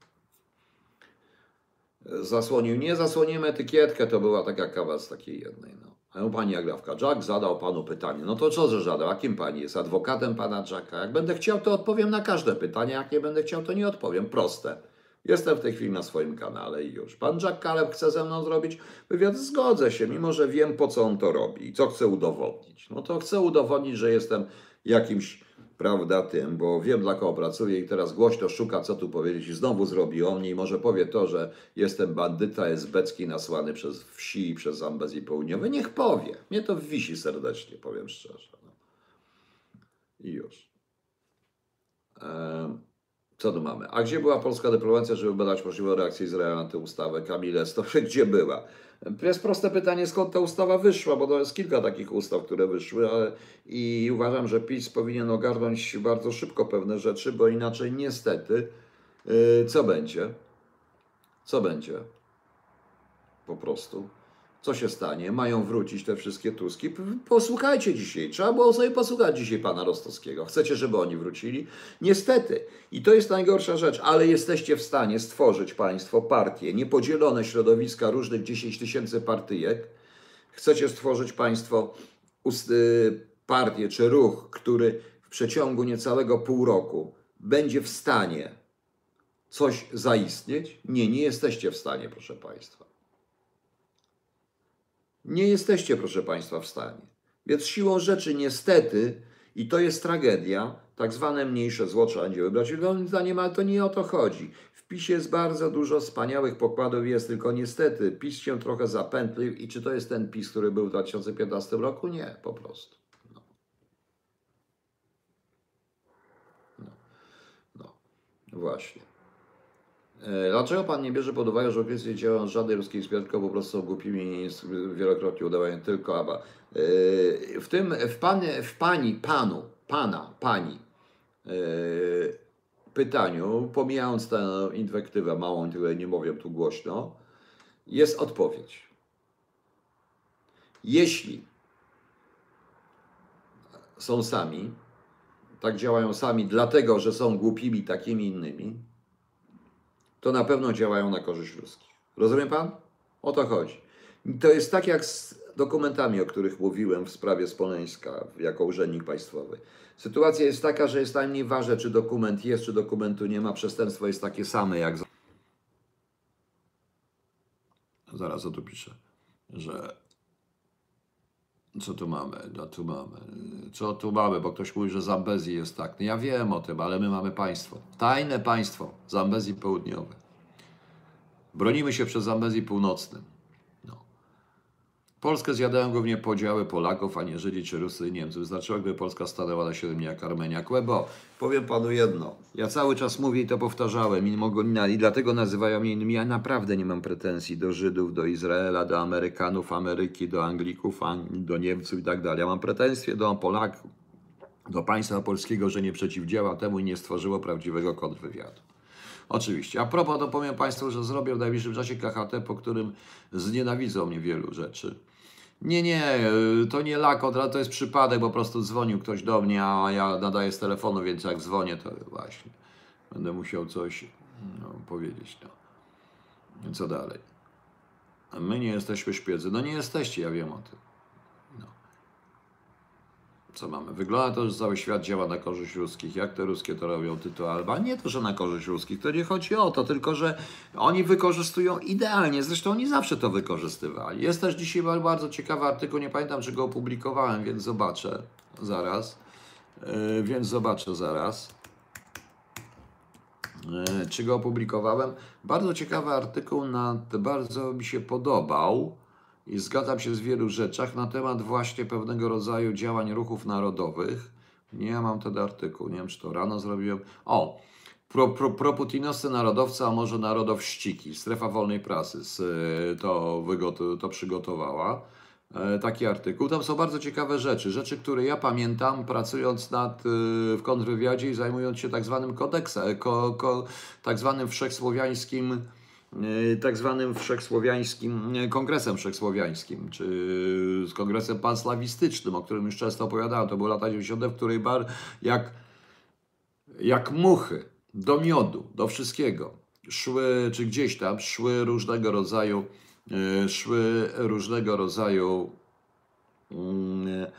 Zasłonił, nie zasłonimy etykietkę, to była taka kawa z takiej jednej. No. Pani Agrawka, Jack zadał panu pytanie. No to co, że zadał? A kim pani jest? Adwokatem pana Jacka? Jak będę chciał, to odpowiem na każde pytanie. Jak nie będę chciał, to nie odpowiem. Proste. Jestem w tej chwili na swoim kanale i już. Pan Jack Caleb chce ze mną zrobić wywiad, zgodzę się, mimo że wiem po co on to robi i co chce udowodnić. No to chcę udowodnić, że jestem jakimś, prawda, tym, bo wiem dla kogo pracuję i teraz głośno szuka, co tu powiedzieć i znowu zrobi o mnie i może powie to, że jestem bandyta esbecki nasłany przez wsi i przez Zambezji Południowe. Niech powie. Mnie to wisi serdecznie, powiem szczerze. No. I już. Ehm. Co tu mamy? A gdzie była polska dyplomacja, żeby badać możliwą reakcję Izraela na tę ustawę? Kamile, <laughs> to gdzie była? Jest proste pytanie, skąd ta ustawa wyszła, bo to jest kilka takich ustaw, które wyszły ale... i uważam, że PiS powinien ogarnąć bardzo szybko pewne rzeczy, bo inaczej niestety yy, co będzie? Co będzie? Po prostu. Co się stanie? Mają wrócić te wszystkie Tuski. Posłuchajcie dzisiaj. Trzeba było sobie posłuchać dzisiaj pana Rostowskiego. Chcecie, żeby oni wrócili? Niestety. I to jest najgorsza rzecz, ale jesteście w stanie stworzyć państwo, partie, niepodzielone środowiska różnych 10 tysięcy partyjek. Chcecie stworzyć państwo y, partię czy ruch, który w przeciągu niecałego pół roku będzie w stanie coś zaistnieć? Nie, nie jesteście w stanie, proszę państwa. Nie jesteście, proszę Państwa, w stanie. Więc siłą rzeczy, niestety, i to jest tragedia, tak zwane mniejsze zło trzeba będzie wybrać. Moim zdaniem, ale to nie o to chodzi. W PiSie jest bardzo dużo wspaniałych pokładów, jest tylko niestety PiS się trochę zapętlił i czy to jest ten PiS, który był w 2015 roku? Nie, po prostu. No, no, no. właśnie. E, dlaczego pan nie bierze pod uwagę, że okresy działają żadnej ruskiej wspierki, po prostu głupimi wielokrotnie udawają tylko ABA? E, w tym, w, pan, w pani, panu, pana, pani e, pytaniu, pomijając tę inwektywę małą, której nie mówię tu głośno, jest odpowiedź. Jeśli są sami, tak działają sami, dlatego że są głupimi takimi innymi, to na pewno działają na korzyść ruskich. Rozumie pan? O to chodzi. To jest tak jak z dokumentami, o których mówiłem w sprawie Smoleńska jako urzędnik państwowy. Sytuacja jest taka, że jest najmniej ważne, czy dokument jest, czy dokumentu nie ma. Przestępstwo jest takie same jak. Zaraz o tu piszę, że co tu mamy? No tu mamy. Co tu mamy? Bo ktoś mówi, że Zambezji jest tak. No ja wiem o tym, ale my mamy państwo. Tajne państwo. Zambezji Południowe. Bronimy się przez Zambezji Północnym. Polskę zjadają głównie podziały Polaków, a nie Żydzi czy Rusy i Niemców. Wystarczyło, gdyby Polska stanęła na siedem jak Armenia. Kłebo, powiem panu jedno. Ja cały czas mówię i to powtarzałem i, mogą, i dlatego nazywają mnie innymi. Ja naprawdę nie mam pretensji do Żydów, do Izraela, do Amerykanów, Ameryki, do Anglików, do Niemców i tak dalej. Ja mam pretensje do Polaków, do państwa polskiego, że nie przeciwdziała temu i nie stworzyło prawdziwego kontrwywiadu. Oczywiście. A propos, to powiem Państwu, że zrobię w najbliższym czasie KHT, po którym znienawidzą mnie wielu rzeczy. Nie, nie, to nie lak, to jest przypadek, po prostu dzwonił ktoś do mnie, a ja nadaję z telefonu, więc jak dzwonię, to właśnie będę musiał coś no, powiedzieć. No. Co dalej? My nie jesteśmy szpiedzy. No nie jesteście, ja wiem o tym co mamy? Wygląda to, że cały świat działa na korzyść ruskich. Jak te ruskie to robią, ty to Alba? Nie to, że na korzyść ruskich, to nie chodzi o to, tylko że oni wykorzystują idealnie. Zresztą oni zawsze to wykorzystywali. Jest też dzisiaj bardzo ciekawy artykuł, nie pamiętam, czy go opublikowałem, więc zobaczę zaraz. Yy, więc zobaczę zaraz. Yy, czy go opublikowałem? Bardzo ciekawy artykuł, nad, bardzo mi się podobał i zgadzam się z wielu rzeczach na temat właśnie pewnego rodzaju działań ruchów narodowych. Nie mam ten artykuł, nie wiem czy to rano zrobiłem. O, pro, pro, proputinowscy narodowcy, a może narodowściki. Strefa wolnej prasy to, to przygotowała. E, taki artykuł. Tam są bardzo ciekawe rzeczy. Rzeczy, które ja pamiętam pracując nad, e, w kontrwywiadzie i zajmując się tak zwanym kodeksem, ko, ko, tak zwanym wszechsłowiańskim E, tak zwanym wszechsłowiańskim, kongresem wszechsłowiańskim, czy z kongresem panslawistycznym, o którym już często opowiadałem. To były lata 90., w której bar jak, jak muchy do miodu, do wszystkiego. szły, czy gdzieś tam szły różnego rodzaju, szły różnego rodzaju mm,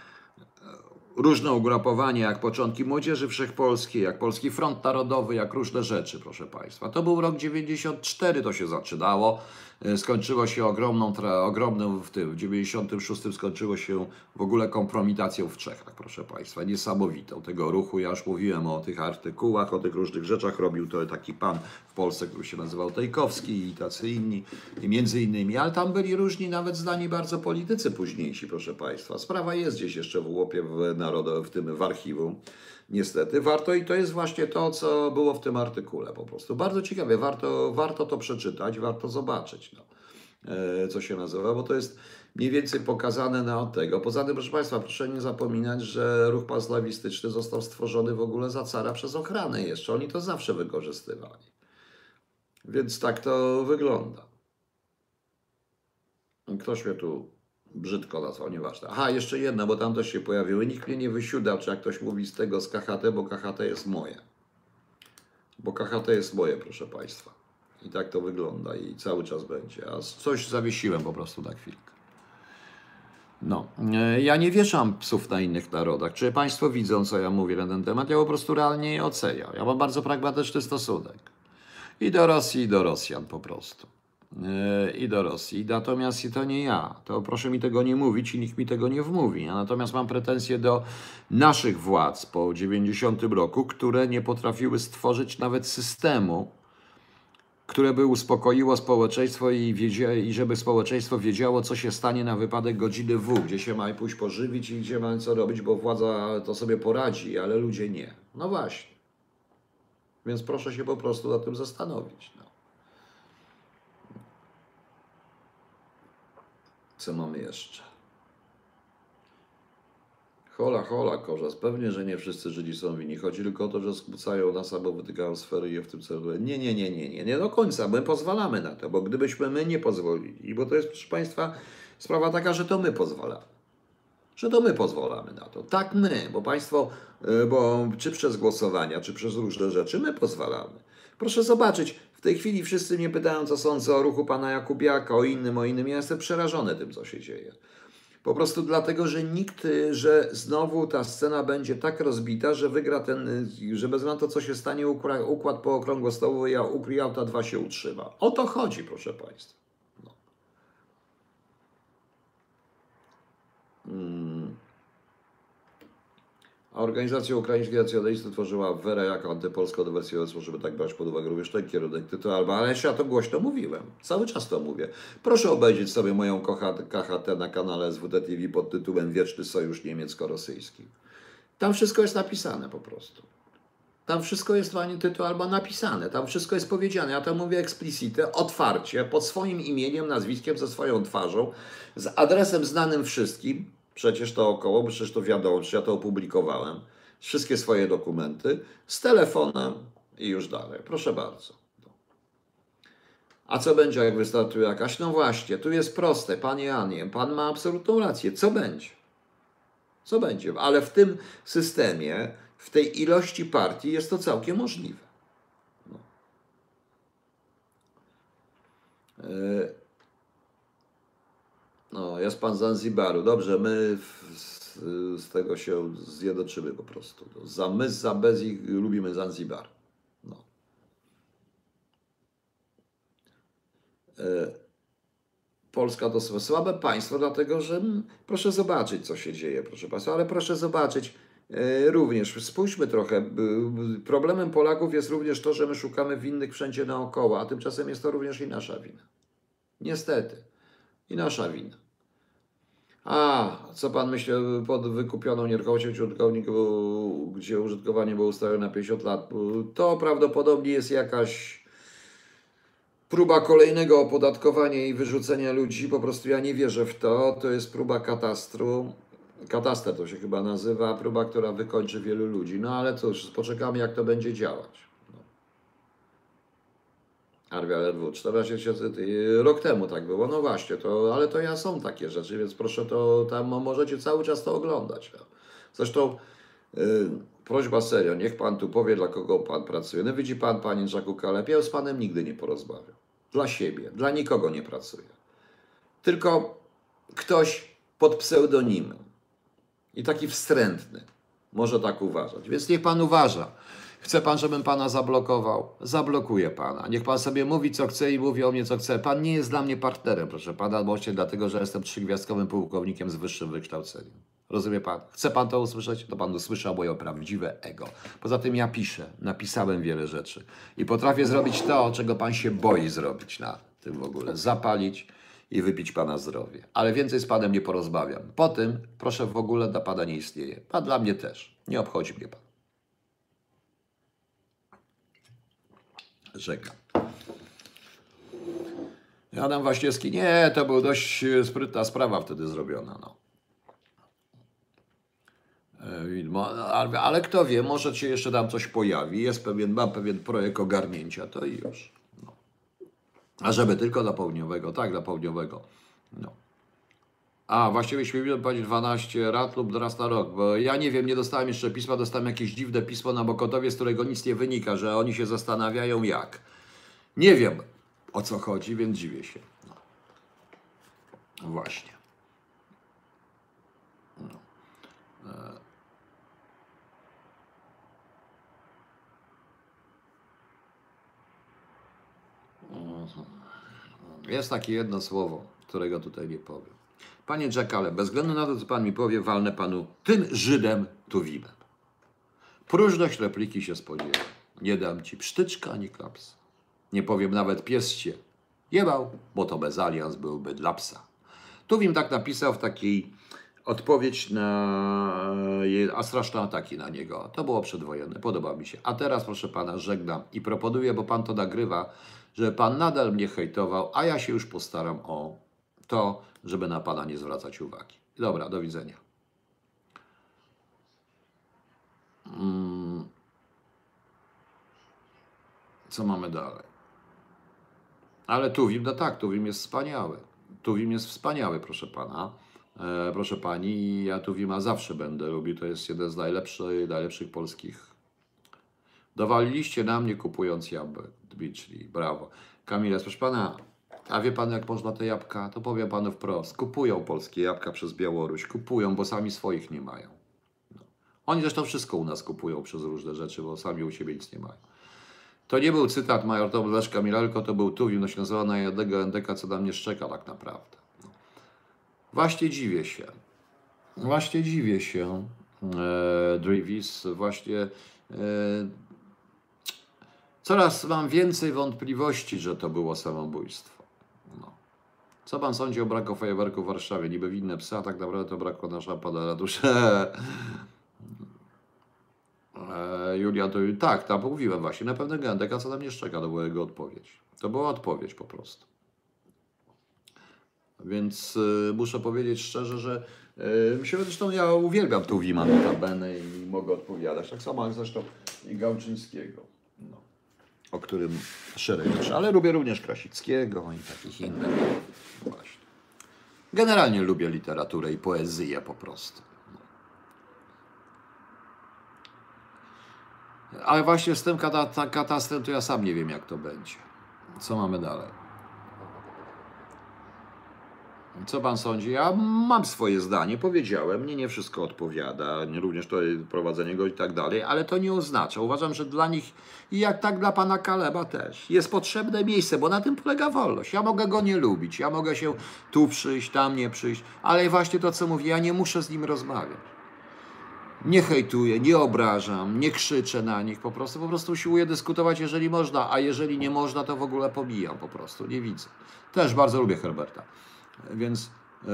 różne ugrupowania, jak początki Młodzieży Wszechpolskiej, jak Polski Front Narodowy, jak różne rzeczy, proszę Państwa. To był rok 94, to się zaczynało. E, Skończyło się ogromną, ogromną w tym, w 96 skończyło się w ogóle kompromitacją w Czechach, proszę Państwa, niesamowitą tego ruchu. Ja już mówiłem o tych artykułach, o tych różnych rzeczach. Robił to taki pan w Polsce, który się nazywał Tejkowski i tacy inni, i między innymi, ale tam byli różni, nawet znani bardzo politycy późniejsi, proszę Państwa. Sprawa jest gdzieś jeszcze w łopie w, w tym w archiwum. Niestety warto i to jest właśnie to, co było w tym artykule po prostu. Bardzo ciekawie, warto, warto to przeczytać, warto zobaczyć, no, e, co się nazywa, bo to jest mniej więcej pokazane na od tego. Poza tym, proszę Państwa, proszę nie zapominać, że ruch panslawistyczny został stworzony w ogóle za cara przez ochranę jeszcze. Oni to zawsze wykorzystywali. Więc tak to wygląda. Ktoś mnie tu brzydko nazwał, nieważne. Aha, jeszcze jedna, bo tam też się pojawiły. Nikt mnie nie wysiudał, czy jak ktoś mówi z tego z KHT, bo KHT jest moje. Bo KHT jest moje, proszę Państwa. I tak to wygląda i cały czas będzie. A coś zawiesiłem po prostu na chwilkę. No, e, ja nie wieszam psów na innych narodach. Czy Państwo widzą, co ja mówię na ten temat? Ja po prostu realnie je oceniam. Ja mam bardzo pragmatyczny stosunek. I do Rosji, i do Rosjan po prostu. Yy, I do Rosji. Natomiast to nie ja. To proszę mi tego nie mówić i nikt mi tego nie wmówi. Ja natomiast mam pretensje do naszych władz po 90 roku, które nie potrafiły stworzyć nawet systemu, które by uspokoiło społeczeństwo i, wiedzia, i żeby społeczeństwo wiedziało, co się stanie na wypadek godziny W, gdzie się ma pójść pożywić i gdzie ma co robić, bo władza to sobie poradzi, ale ludzie nie. No właśnie. Więc proszę się po prostu nad tym zastanowić. No. Co mamy jeszcze? Hola, hola, korzas. Pewnie, że nie wszyscy Żydzi są winni. Chodzi tylko o to, że skłócają nas albo wytykają sfery i je w tym celu. Nie, nie, nie, nie, nie. Nie do końca. My pozwalamy na to, bo gdybyśmy my nie pozwolili, bo to jest, proszę Państwa, sprawa taka, że to my pozwalamy. Że to my pozwalamy na to. Tak my, bo Państwo, y, bo czy przez głosowania, czy przez różne rzeczy, my pozwalamy. Proszę zobaczyć, tej chwili wszyscy mnie pytają, co sądzę o ruchu pana Jakubiaka, o innym, o innym. Ja jestem przerażony tym, co się dzieje. Po prostu dlatego, że nikt, że znowu ta scena będzie tak rozbita, że wygra ten, że bez względu na to, co się stanie, układ po okrągłostołowy, ja Jałta 2 się utrzyma. O to chodzi, proszę Państwa. No. Mm. A organizacja ukraińskich nacjonalistów tworzyła Werę jako antypolską dywersję, żeby tak brać pod uwagę również ten kierunek tytuł Alba, ale ja to głośno mówiłem. Cały czas to mówię. Proszę obejrzeć sobie moją KHT na kanale SWT TV pod tytułem Wieczny Sojusz Niemiecko-Rosyjski. Tam wszystko jest napisane po prostu. Tam wszystko jest pani tytuł albo napisane, tam wszystko jest powiedziane. Ja to mówię explicite, otwarcie, pod swoim imieniem, nazwiskiem, ze swoją twarzą, z adresem znanym wszystkim. Przecież to około, przecież to wiadomo, przecież ja to opublikowałem. Wszystkie swoje dokumenty, z telefonem i już dalej. Proszę bardzo. A co będzie, jak wystartuje jakaś? No właśnie, tu jest proste, panie Janie, pan ma absolutną rację. Co będzie? Co będzie? Ale w tym systemie, w tej ilości partii jest to całkiem możliwe. No, E, no jest pan z Zanzibaru. Dobrze, my w- z, z tego się zjednoczymy po prostu. No, Za my z Zambezji lubimy Zanzibar. No. E, Polska to słabe- państwo, dlatego że proszę zobaczyć, co się dzieje, proszę Państwa, ale proszę zobaczyć e, również, spójrzmy trochę, problemem Polaków jest również to, że my szukamy winnych wszędzie naokoło, a tymczasem jest to również i nasza wina. Niestety. I nasza wina. A, co pan myśli pod wykupioną nieruchomością użytkowniku, gdzie użytkowanie było ustawione na 50 lat? To prawdopodobnie jest jakaś próba kolejnego opodatkowania i wyrzucenia ludzi. Po prostu ja nie wierzę w to. To jest próba katastru. Kataster to się chyba nazywa, próba, która wykończy wielu ludzi. No ale cóż, poczekamy jak to będzie działać. Arwia ledwo 14 tysięcy, ty- rok temu tak było, no właśnie, to, ale to ja są takie rzeczy, więc proszę to, tam możecie cały czas to oglądać. No. Zresztą y, prośba serio, niech pan tu powie, dla kogo pan pracuje. No widzi pan, panie Jacku Kaleb, ja z panem nigdy nie porozmawiam. Dla siebie, dla nikogo nie pracuję. Tylko ktoś pod pseudonimem i taki wstrętny może tak uważać. Więc niech pan uważa. Chce pan, żebym pana zablokował? Zablokuję pana. Niech pan sobie mówi, co chce i mówi o mnie, co chce. Pan nie jest dla mnie partnerem, proszę pana, właśnie dlatego, że jestem trzygwiazdkowym pułkownikiem z wyższym wykształceniem. Rozumie pan? Chce pan to usłyszeć? To pan usłyszał moje prawdziwe ego. Poza tym ja piszę, napisałem wiele rzeczy i potrafię zrobić to, czego pan się boi zrobić na tym w ogóle. Zapalić i wypić pana zdrowie. Ale więcej z panem nie porozmawiam. Po tym, proszę, w ogóle dla pana nie istnieje. Pan dla mnie też. Nie obchodzi mnie pan. Rzeka. Adam Waśniewski, nie, to była dość sprytna sprawa wtedy zrobiona. No. E, widmo, Ale, ale kto wie, może się jeszcze tam coś pojawi, jest pewien, ma pewien projekt ogarnięcia, to i już. No. A żeby tylko dla południowego, tak, dla południowego. No. A, właściwie śmiem powiedzieć 12 rat lub raz na rok, bo ja nie wiem, nie dostałem jeszcze pisma, dostałem jakieś dziwne pismo na Bokotowie, z którego nic nie wynika, że oni się zastanawiają jak. Nie wiem o co chodzi, więc dziwię się. No. Właśnie. No. E... Mhm. Jest takie jedno słowo, którego tutaj nie powiem. Panie Jackale, bez względu na to, co pan mi powie, walnę panu tym Żydem Tuwimem. Próżność repliki się spodziewa. Nie dam ci psztyczka ani klaps. Nie powiem nawet pies cię jebał, bo to bez alians byłby dla psa. Tuwim tak napisał w takiej odpowiedź na a straszne ataki na niego. To było przedwojenne, podoba mi się. A teraz, proszę pana, żegnam i proponuję, bo pan to nagrywa, że pan nadal mnie hejtował, a ja się już postaram o to, żeby na pana nie zwracać uwagi. Dobra, do widzenia. Mm. Co mamy dalej? Ale Tuwim, no tak, Tuwim jest wspaniały. Tuwim jest wspaniały, proszę pana. E, proszę pani, ja Tuwima zawsze będę lubił. To jest jeden z najlepszych, najlepszych polskich. Dowaliliście na mnie kupując jabłek. Dmitri, brawo. Kamila, proszę pana, a wie pan, jak można te jabłka? To powiem panu wprost. Kupują polskie jabłka przez Białoruś. Kupują, bo sami swoich nie mają. No. Oni zresztą wszystko u nas kupują przez różne rzeczy, bo sami u siebie nic nie mają. To nie był cytat major Leszka Miralko, to był Tuwim, nazywa na jednego NDK, co na mnie szczeka tak naprawdę. No. Właśnie dziwię się. Właśnie dziwię się, e, Drivis, właśnie e, coraz mam więcej wątpliwości, że to było samobójstwo. Co pan sądzi o braku fajerwerku w Warszawie? Niby winne psy, a tak naprawdę to brakło nasza pada duszę. <laughs> E, Julia to tak, tam mówiłem właśnie, na pewno Gendeka, co tam nie szczeka, to była jego odpowiedź. To była odpowiedź po prostu. Więc y, muszę powiedzieć szczerze, że y, myślę, zresztą ja uwielbiam tu Wima notabene i mogę odpowiadać. Tak samo jak zresztą i Gałczyńskiego. No o którym szereg rzeczy, ale lubię również Krasickiego i takich innych. Właśnie. Generalnie lubię literaturę i poezję po prostu. Ale właśnie z tym katastrem to ja sam nie wiem, jak to będzie. Co mamy dalej? Co pan sądzi? Ja mam swoje zdanie, powiedziałem, mnie nie wszystko odpowiada, również to prowadzenie go i tak dalej, ale to nie oznacza. Uważam, że dla nich, i jak tak dla pana Kaleba też, jest potrzebne miejsce, bo na tym polega wolność. Ja mogę go nie lubić, ja mogę się tu przyjść, tam nie przyjść, ale właśnie to, co mówię, ja nie muszę z nim rozmawiać. Nie hejtuję, nie obrażam, nie krzyczę na nich, po prostu, po prostu usiłuję dyskutować, jeżeli można, a jeżeli nie można, to w ogóle pobijam po prostu, nie widzę. Też bardzo lubię Herberta. Więc yy,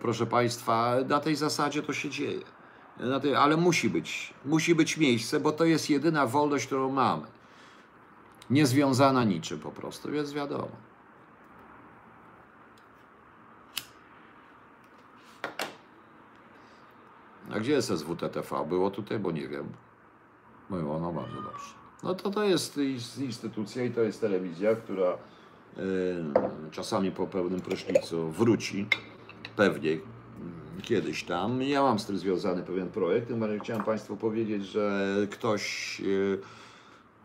proszę Państwa, na tej zasadzie to się dzieje. Tej, ale musi być, musi być miejsce, bo to jest jedyna wolność, którą mamy. Niezwiązana niczym po prostu, więc wiadomo. A gdzie jest SWTTV? Było tutaj, bo nie wiem. Było, no bardzo dobrze. No to to jest instytucja i to jest telewizja, która czasami po pełnym prysznicu wróci, pewnie kiedyś tam. Ja mam z tym związany pewien projekt, tym bardziej chciałem Państwu powiedzieć, że ktoś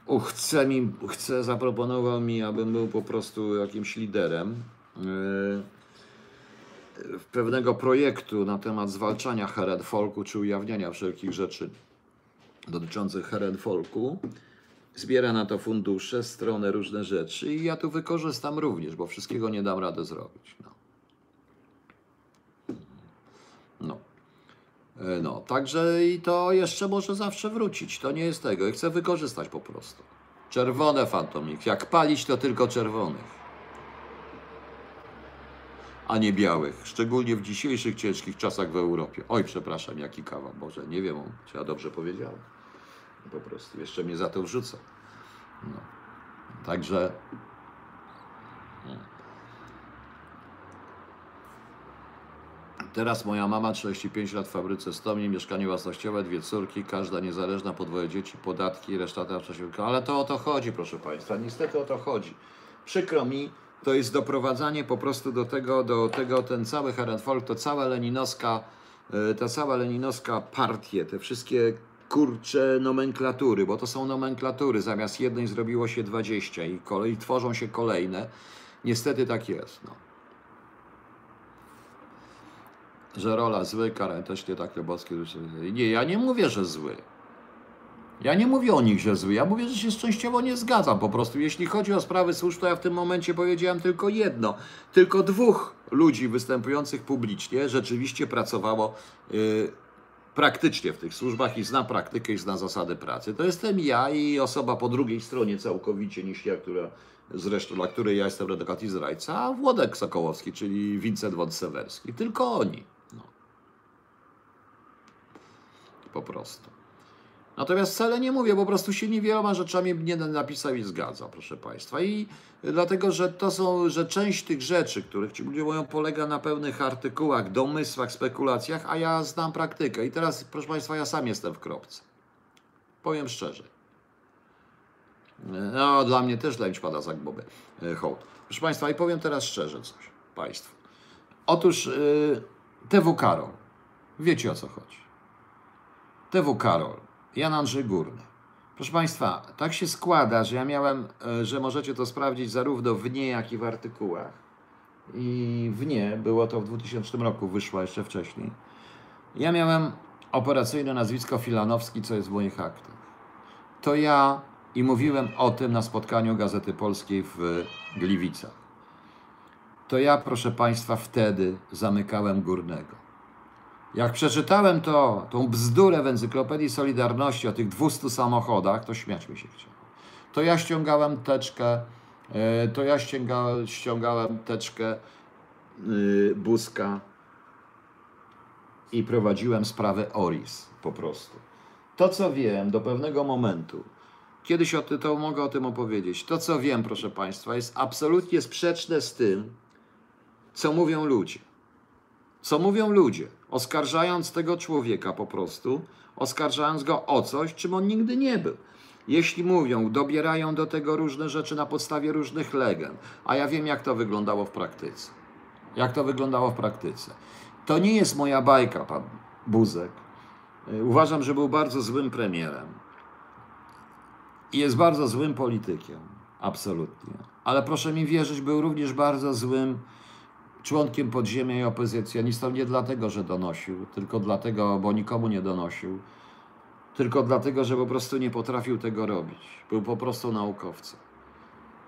u, chce, mi, chce, zaproponował mi, abym był po prostu jakimś liderem yy, pewnego projektu na temat zwalczania heret folku czy ujawniania wszelkich rzeczy dotyczących heret folku. Zbiera na to fundusze, strony, różne rzeczy i ja tu wykorzystam również, bo wszystkiego nie dam rady zrobić. No. No. E, No, także i to jeszcze może zawsze wrócić. To nie jest tego. I chcę wykorzystać po prostu. Czerwone fantomik. Jak palić, to tylko czerwonych. A nie białych. Szczególnie w dzisiejszych ciężkich czasach w Europie. Oj, przepraszam, jaki kawał. Boże, nie wiem, czy ja dobrze powiedziałem. Po prostu. Jeszcze mnie za to wrzucą. No. Także Teraz moja mama, 35 lat w fabryce Stomi, mieszkanie własnościowe, dwie córki, każda niezależna, po dwoje dzieci, podatki, reszta tam czasie... Ale to o to chodzi, proszę Państwa, niestety o to chodzi. Przykro mi, to jest doprowadzanie po prostu do tego, do tego ten cały Herrenvolk, to cała leninowska, e, ta cała leninowska partie, te wszystkie kurcze nomenklatury, bo to są nomenklatury, zamiast jednej zrobiło się 20 i, kolej, tworzą się kolejne. Niestety tak jest, no. że rola zły, Karen też nie tak lebowski. Nie, ja nie mówię, że zły. Ja nie mówię o nich, że zły. Ja mówię, że się częściowo nie zgadzam. Po prostu, jeśli chodzi o sprawy służb, to ja w tym momencie powiedziałem tylko jedno. Tylko dwóch ludzi występujących publicznie rzeczywiście pracowało yy, praktycznie w tych służbach i zna praktykę i zna zasady pracy. To jestem ja i osoba po drugiej stronie całkowicie niż ja, która zresztą dla której ja jestem redokat zrajca, a Włodek Sokołowski, czyli Wincent von Sewerski. Tylko oni. No. Po prostu. Natomiast wcale nie mówię, po prostu się niewieloma rzeczami nie napisał i zgadza, proszę Państwa. I dlatego, że to są, że część tych rzeczy, których ci ludzie mówią, polega na pełnych artykułach, domysłach, spekulacjach, a ja znam praktykę. I teraz, proszę Państwa, ja sam jestem w kropce. Powiem szczerze. No, dla mnie też dla pada za głowy e, hołd. Proszę Państwa, i powiem teraz szczerze coś Państwu. Otóż yy, TW Karol, wiecie o co chodzi. TW Karol, Jan Andrzej Górny. Proszę Państwa, tak się składa, że ja miałem, e, że możecie to sprawdzić zarówno w nie, jak i w artykułach. I w nie, było to w 2000 roku, wyszło jeszcze wcześniej. Ja miałem operacyjne nazwisko Filanowski, co jest w moich aktach. To ja i mówiłem o tym na spotkaniu Gazety Polskiej w Gliwicach. To ja, proszę Państwa, wtedy zamykałem Górnego. Jak przeczytałem to, tą bzdurę w Encyklopedii Solidarności o tych 200 samochodach, to śmiać mi się chciało. To ja ściągałem teczkę, e, to ja ściągałem, ściągałem teczkę yy, Buzka i prowadziłem sprawę ORIS po prostu. To, co wiem do pewnego momentu, kiedyś o tym, to mogę o tym opowiedzieć, to, co wiem, proszę Państwa, jest absolutnie sprzeczne z tym, co mówią ludzie. Co mówią ludzie, oskarżając tego człowieka po prostu, oskarżając go o coś, czym on nigdy nie był. Jeśli mówią, dobierają do tego różne rzeczy na podstawie różnych legend, a ja wiem, jak to wyglądało w praktyce. Jak to wyglądało w praktyce. To nie jest moja bajka, pan Buzek. Uważam, że był bardzo złym premierem. I jest bardzo złym politykiem. Absolutnie. Ale proszę mi wierzyć, był również bardzo złym członkiem podziemia i opozycjonistą nie dlatego, że donosił, tylko dlatego, bo nikomu nie donosił, tylko dlatego, że po prostu nie potrafił tego robić. Był po prostu naukowcem.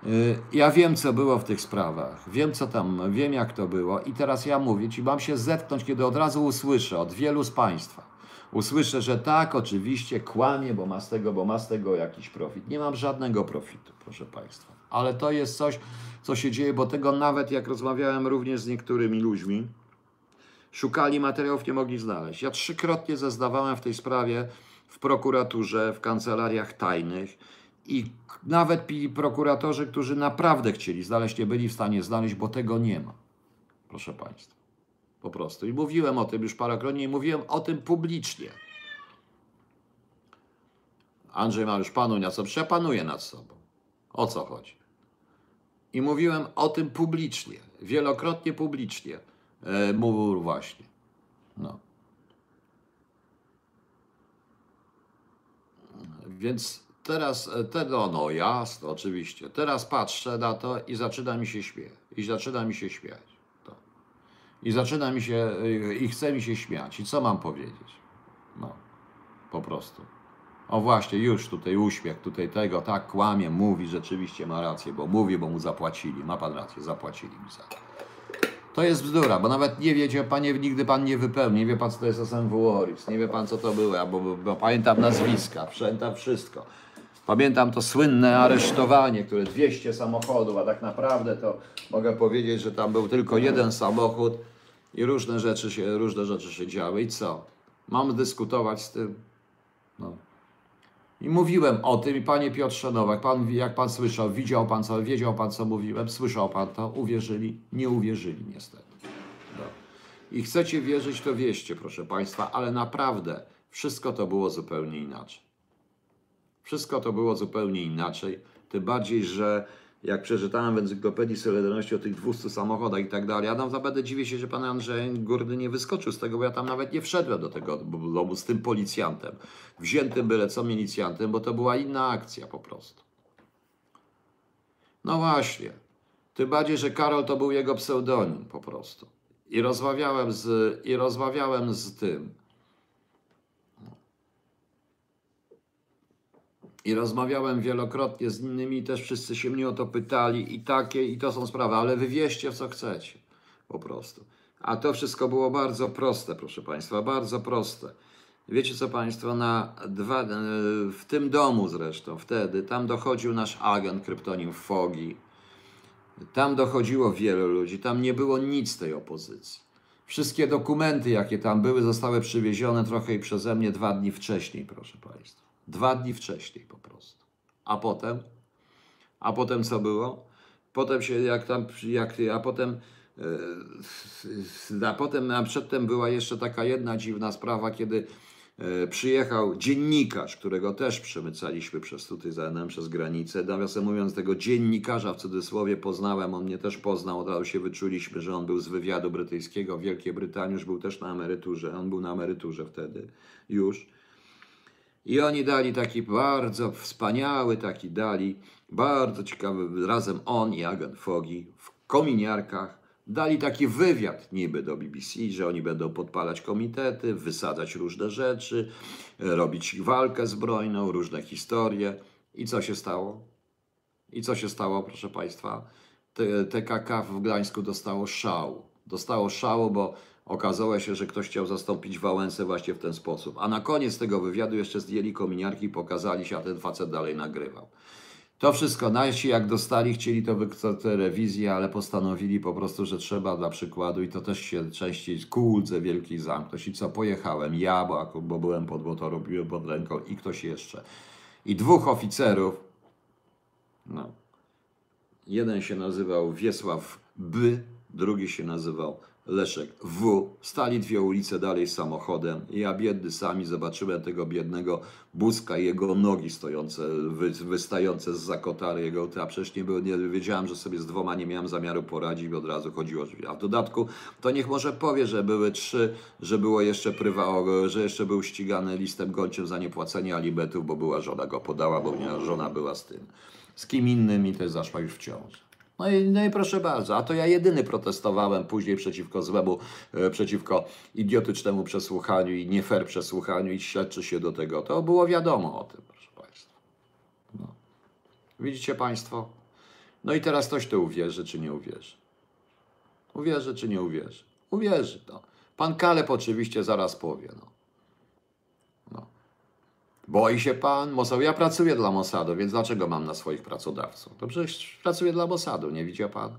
Y, ja wiem, co było w tych sprawach, wiem, co tam, wiem, jak to było, i teraz ja mówię ci, mam się zetknąć, kiedy od razu usłyszę od wielu z Państwa, usłyszę, że tak, oczywiście kłamie, bo ma z tego, bo ma z tego jakiś profit. Nie mam żadnego profitu, proszę Państwa. Ale to jest coś, co się dzieje, bo tego nawet jak rozmawiałem również z niektórymi ludźmi, szukali materiałów, nie mogli znaleźć. Ja trzykrotnie zeznawałem w tej sprawie w prokuraturze, w kancelariach tajnych i nawet prokuratorzy, którzy naprawdę chcieli znaleźć, nie byli w stanie znaleźć, bo tego nie ma. Proszę Państwa. Po prostu. I mówiłem o tym już parokrotnie i mówiłem o tym publicznie. Andrzej ma już panuj nad sobą. Przepanuje nad sobą. O co chodzi? I mówiłem o tym publicznie, wielokrotnie publicznie. E, mówił właśnie. No. Więc teraz, e, te, no, no jasne, oczywiście. Teraz patrzę na to i zaczyna mi się śmiać. I zaczyna mi się śmiać. To. I zaczyna mi się, y, i chce mi się śmiać. I co mam powiedzieć? No, po prostu. O właśnie, już tutaj uśmiech, tutaj tego, tak kłamie, mówi, rzeczywiście ma rację, bo mówi, bo mu zapłacili. Ma pan rację, zapłacili mi za to. Jest bzdura, bo nawet nie wiecie, panie, nigdy pan nie wypełni, nie wie pan co to jest SMW Oris, nie wie pan co to było, bo, bo, bo pamiętam nazwiska, pamiętam wszystko. Pamiętam to słynne aresztowanie, które 200 samochodów, a tak naprawdę to mogę powiedzieć, że tam był tylko jeden samochód i różne rzeczy się, różne rzeczy się działy. I co? Mam dyskutować z tym? No. I mówiłem o tym i panie Piotrze Nowak, pan, jak pan słyszał, widział pan co, wiedział pan co mówiłem, słyszał pan to, uwierzyli, nie uwierzyli niestety. No. I chcecie wierzyć, to wieście, proszę państwa, ale naprawdę wszystko to było zupełnie inaczej. Wszystko to było zupełnie inaczej, tym bardziej, że jak przeczytałem w encyklopedii Solidarności o tych 200 samochodach i tak dalej, ja naprawdę dziwię się, że pan Andrzej Górny nie wyskoczył z tego, bo ja tam nawet nie wszedłem do tego domu z tym policjantem, wziętym byle co milicjantem, bo to była inna akcja po prostu. No właśnie, tym bardziej, że Karol to był jego pseudonim po prostu. I rozmawiałem z, i rozmawiałem z tym, I rozmawiałem wielokrotnie z innymi, też wszyscy się mnie o to pytali i takie, i to są sprawy, ale wy wieście co chcecie, po prostu. A to wszystko było bardzo proste, proszę Państwa, bardzo proste. Wiecie co Państwo, na dwa, e, w tym domu zresztą wtedy, tam dochodził nasz agent, kryptonim Fogi. Tam dochodziło wielu ludzi, tam nie było nic tej opozycji. Wszystkie dokumenty, jakie tam były, zostały przywiezione trochę i przeze mnie dwa dni wcześniej, proszę Państwa. Dwa dni wcześniej po prostu. A potem? A potem co było? Potem się, jak tam, jak, a potem, yy, a potem, a przedtem była jeszcze taka jedna dziwna sprawa, kiedy yy, przyjechał dziennikarz, którego też przemycaliśmy przez tutaj za NM, przez granicę. Nawiasem mówiąc, tego dziennikarza w cudzysłowie poznałem, on mnie też poznał, od razu się wyczuliśmy, że on był z wywiadu brytyjskiego w Wielkiej Brytanii, już był też na emeryturze, on był na emeryturze wtedy już. I oni dali taki bardzo wspaniały, taki dali, bardzo ciekawy, razem on i agent Fogi w kominiarkach dali taki wywiad niby do BBC, że oni będą podpalać komitety, wysadzać różne rzeczy, robić walkę zbrojną, różne historie. I co się stało? I co się stało, proszę Państwa? TKK w Gdańsku dostało szału. Dostało szału, bo Okazało się, że ktoś chciał zastąpić Wałęsę właśnie w ten sposób. A na koniec tego wywiadu jeszcze zdjęli kominiarki i pokazali się, a ten facet dalej nagrywał. To wszystko nasi, jak dostali, chcieli to telewizję, ale postanowili po prostu, że trzeba dla przykładu i to też się częściej kółdze wielkiej zamknąć. I co, pojechałem ja, bo, bo byłem pod motor, robiłem pod ręką i ktoś jeszcze. I dwóch oficerów, no, jeden się nazywał Wiesław By, drugi się nazywał Leszek W. Stali dwie ulice dalej samochodem. Ja biedny sami zobaczyłem tego biednego Buzka i jego nogi stojące, wy, wystające z zakotary jego. A przecież nie, było, nie wiedziałem, że sobie z dwoma nie miałem zamiaru poradzić, bo od razu chodziło. A w dodatku to niech może powie, że były trzy, że było jeszcze prywa, że jeszcze był ścigany listem gończym za niepłacenie alimentów, bo była żona go podała, bo żona była z tym. Z kim innym i też zaszła już w ciąży. No i, no i proszę bardzo, a to ja jedyny protestowałem później przeciwko złemu, e, przeciwko idiotycznemu przesłuchaniu i nie fair przesłuchaniu i śledczy się do tego. To było wiadomo o tym, proszę Państwa. No. Widzicie Państwo? No i teraz ktoś to uwierzy, czy nie uwierzy. Uwierzy, czy nie uwierzy. Uwierzy, no. Pan Kalep oczywiście zaraz powie, no. Boi się pan Mossadu? Ja pracuję dla Mossadu, więc dlaczego mam na swoich pracodawców? To przecież pracuję dla Mossadu, nie widzi pan?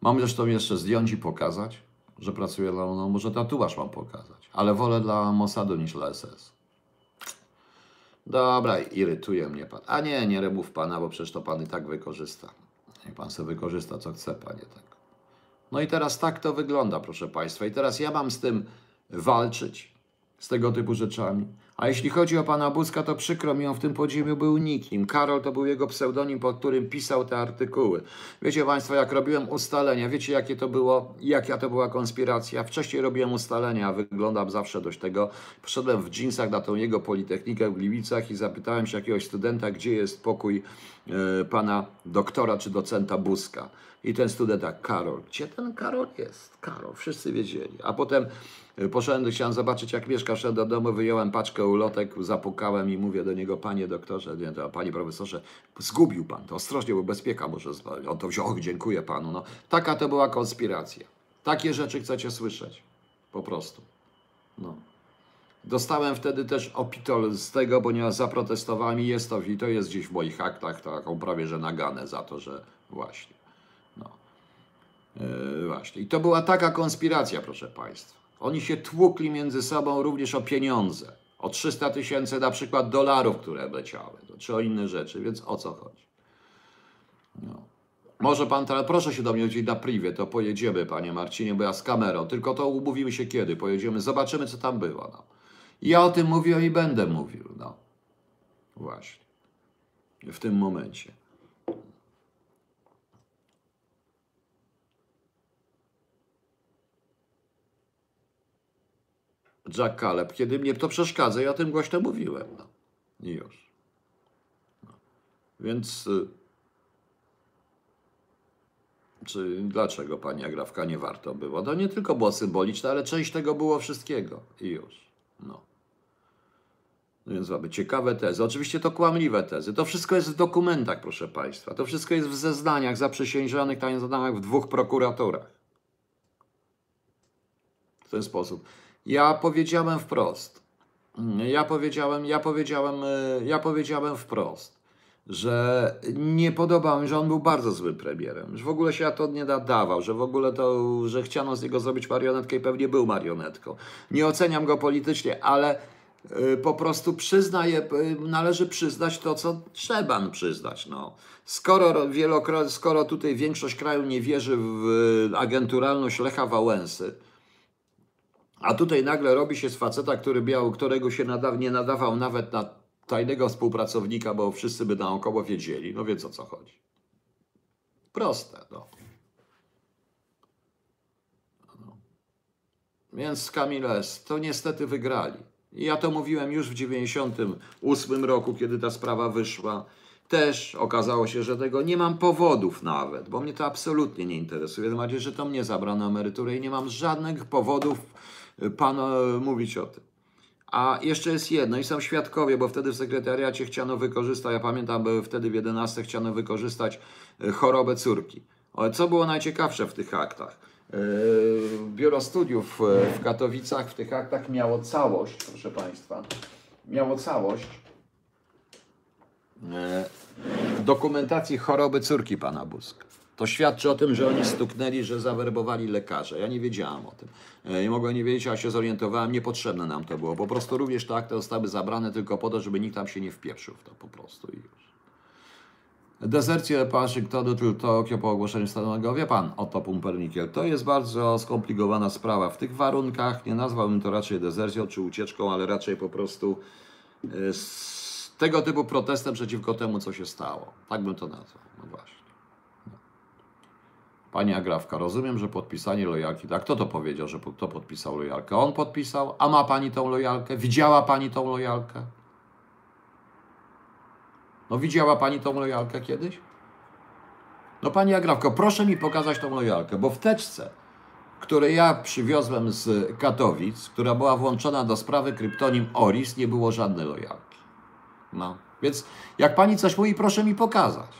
Mam zresztą jeszcze zdjąć i pokazać, że pracuję dla, no może tatuaż mam pokazać, ale wolę dla Mossadu niż dla SS. Dobra, irytuje mnie pan. A nie, nie remów pana, bo przecież to pan i tak wykorzysta. Niech pan sobie wykorzysta, co chce, panie, tak. No i teraz tak to wygląda, proszę państwa. I teraz ja mam z tym walczyć, z tego typu rzeczami. A jeśli chodzi o pana Buzka, to przykro mi, on w tym podziemiu był nikim. Karol to był jego pseudonim, pod którym pisał te artykuły. Wiecie państwo, jak robiłem ustalenia, wiecie jakie to było, jaka to była konspiracja? Wcześniej robiłem ustalenia, a wyglądam zawsze dość tego. Poszedłem w dżinsach na tą jego Politechnikę w Gliwicach i zapytałem się jakiegoś studenta, gdzie jest pokój e, pana doktora czy docenta Buzka. I ten student tak, Karol, gdzie ten Karol jest? Karol, wszyscy wiedzieli. A potem y, poszedłem, chciałem zobaczyć jak mieszka, szedłem do domu, wyjąłem paczkę ulotek, zapukałem i mówię do niego, panie doktorze, nie, to, panie profesorze, zgubił pan to, ostrożnie, bo bezpieka może zbawić. On to wziął, och, dziękuję panu. No, taka to była konspiracja. Takie rzeczy chcecie słyszeć. Po prostu. No. Dostałem wtedy też opitol z tego, ponieważ zaprotestowałem i jest to, i to jest gdzieś w moich aktach, taką prawie że naganę za to, że właśnie. Yy, właśnie. I to była taka konspiracja, proszę Państwa. Oni się tłukli między sobą również o pieniądze. O 300 tysięcy na przykład dolarów, które leciały, czy o inne rzeczy, więc o co chodzi? No. Może pan proszę się do mnie gdzieś na privie, to pojedziemy, panie Marcinie, bo ja z kamerą, tylko to umówimy się kiedy, pojedziemy, zobaczymy, co tam było. No. Ja o tym mówię i będę mówił, no. Właśnie. W tym momencie. Jack Caleb, kiedy mnie to przeszkadza, ja o tym głośno mówiłem. No. I już. No. Więc y, czy dlaczego pani Agrawka nie warto było? To nie tylko było symboliczne, ale część tego było wszystkiego. I już. No. Więc mamy ciekawe tezy. Oczywiście to kłamliwe tezy. To wszystko jest w dokumentach, proszę Państwa. To wszystko jest w zeznaniach zaprzysiężonych, zeznaniach w dwóch prokuraturach. W ten sposób. Ja powiedziałem wprost. Ja powiedziałem, ja powiedziałem, e, ja powiedziałem wprost, że nie podobał mi, że on był bardzo złym premierem, że w ogóle się to nie nadawał, że w ogóle to, że chciano z niego zrobić marionetkę i pewnie był marionetką. Nie oceniam go politycznie, ale e, po prostu przyznaję, e, należy przyznać to, co trzeba przyznać. No. Skoro, wielokro, skoro tutaj większość kraju nie wierzy w agenturalność Lecha Wałęsy, a tutaj nagle robi się z faceta, który miał, którego się nadaw, nie nadawał nawet na tajnego współpracownika, bo wszyscy by naokoło wiedzieli. No więc o co chodzi. Proste, no. no. Więc Kamiles, to niestety wygrali. Ja to mówiłem już w 98 roku, kiedy ta sprawa wyszła. Też okazało się, że tego nie mam powodów nawet, bo mnie to absolutnie nie interesuje. Tym bardziej, że to mnie zabrano emeryturę i nie mam żadnych powodów Pan e, mówić o tym. A jeszcze jest jedno, i są świadkowie, bo wtedy w sekretariacie chciano wykorzystać, ja pamiętam, wtedy w 11 chciano wykorzystać e, chorobę córki. Ale co było najciekawsze w tych aktach? E, Biuro Studiów w Katowicach w tych aktach miało całość, proszę Państwa, miało całość dokumentacji choroby córki pana Buzka. To świadczy o tym, że oni stuknęli, że zawerbowali lekarza. Ja nie wiedziałam o tym. E, nie mogłem nie wiedzieć, a się zorientowałem, niepotrzebne nam to było. Po prostu również te akty zostały zabrane tylko po to, żeby nikt tam się nie wpieprzył w to po prostu i już. Dezercję Waszyngtonu do Tokio po ogłoszeniu stanowego. Wie pan, oto Pumpernikiel, to jest bardzo skomplikowana sprawa. W tych warunkach nie nazwałbym to raczej dezercją czy ucieczką, ale raczej po prostu e, tego typu protestem przeciwko temu, co się stało. Tak bym to nazwał. No właśnie. Pani Agrawka, rozumiem, że podpisanie lojalki, tak? Kto to powiedział, że kto podpisał lojalkę? On podpisał, a ma Pani tą lojalkę? Widziała Pani tą lojalkę? No widziała Pani tą lojalkę kiedyś? No Pani Agrawko, proszę mi pokazać tą lojalkę, bo w teczce, której ja przywiozłem z Katowic, która była włączona do sprawy kryptonim Oris, nie było żadnej lojalki. No, więc jak Pani coś mówi, proszę mi pokazać.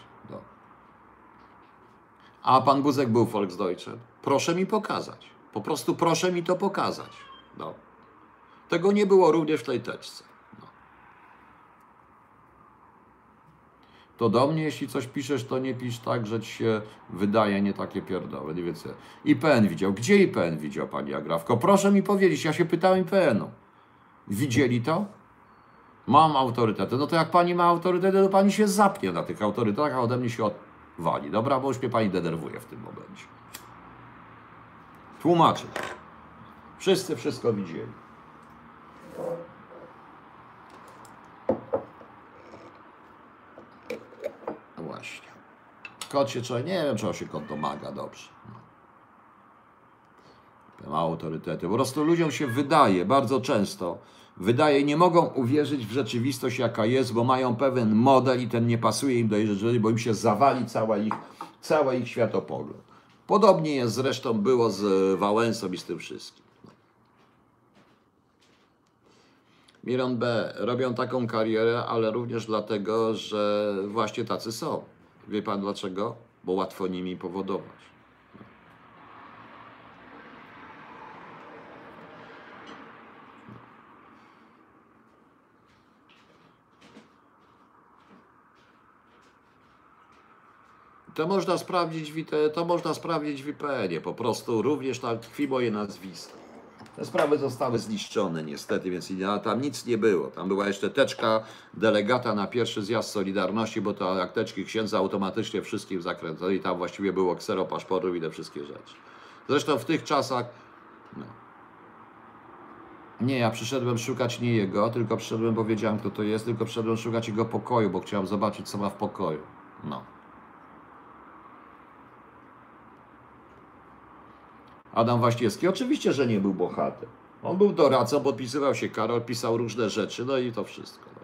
A pan Buzek był Volksdeutschem. Proszę mi pokazać. Po prostu proszę mi to pokazać. No. Tego nie było również w tej teczce. No. To do mnie, jeśli coś piszesz, to nie pisz tak, że ci się wydaje nie takie pierdoły. Nie wiecie. IPN widział. Gdzie IPN widział, pani Agrawko? Proszę mi powiedzieć, ja się pytałem IPN-u. Widzieli to? Mam autorytety. No to jak pani ma autorytety, to pani się zapnie na tych autorytetach, a ode mnie się od wali, dobra? Bo już mnie pani denerwuje w tym momencie. Tłumaczy. Wszyscy wszystko widzieli. No właśnie. Kot się czuje, nie wiem, czego się kot domaga, dobrze. No. Ma autorytety. Po prostu ludziom się wydaje bardzo często, wydaje, nie mogą uwierzyć w rzeczywistość, jaka jest, bo mają pewien model i ten nie pasuje im do jej rzeczywistości, bo im się zawali cała ich, cała ich światopogląd. Podobnie jest zresztą było z Wałęsą i z tym wszystkim. Miron B. robią taką karierę, ale również dlatego, że właśnie tacy są. Wie pan dlaczego? Bo łatwo nimi powodować. To można sprawdzić, w to można sprawdzić w IPN-ie, po prostu również tam tkwi moje nazwisko. Te sprawy zostały zniszczone niestety, więc i- tam nic nie było. Tam była jeszcze teczka delegata na pierwszy zjazd Solidarności, bo to jak teczki księdza automatycznie wszystkim zakręcali. Tam właściwie było ksero paszportu i te wszystkie rzeczy. Zresztą w tych czasach... No. Nie, ja przyszedłem szukać nie jego, tylko przyszedłem, bo wiedziałem kto to jest, tylko przyszedłem szukać jego pokoju, bo chciałem zobaczyć co ma w pokoju. No. Adam Waśniewski oczywiście, że nie był bohater. On był doradcą, podpisywał się Karol, pisał różne rzeczy, no i to wszystko. No.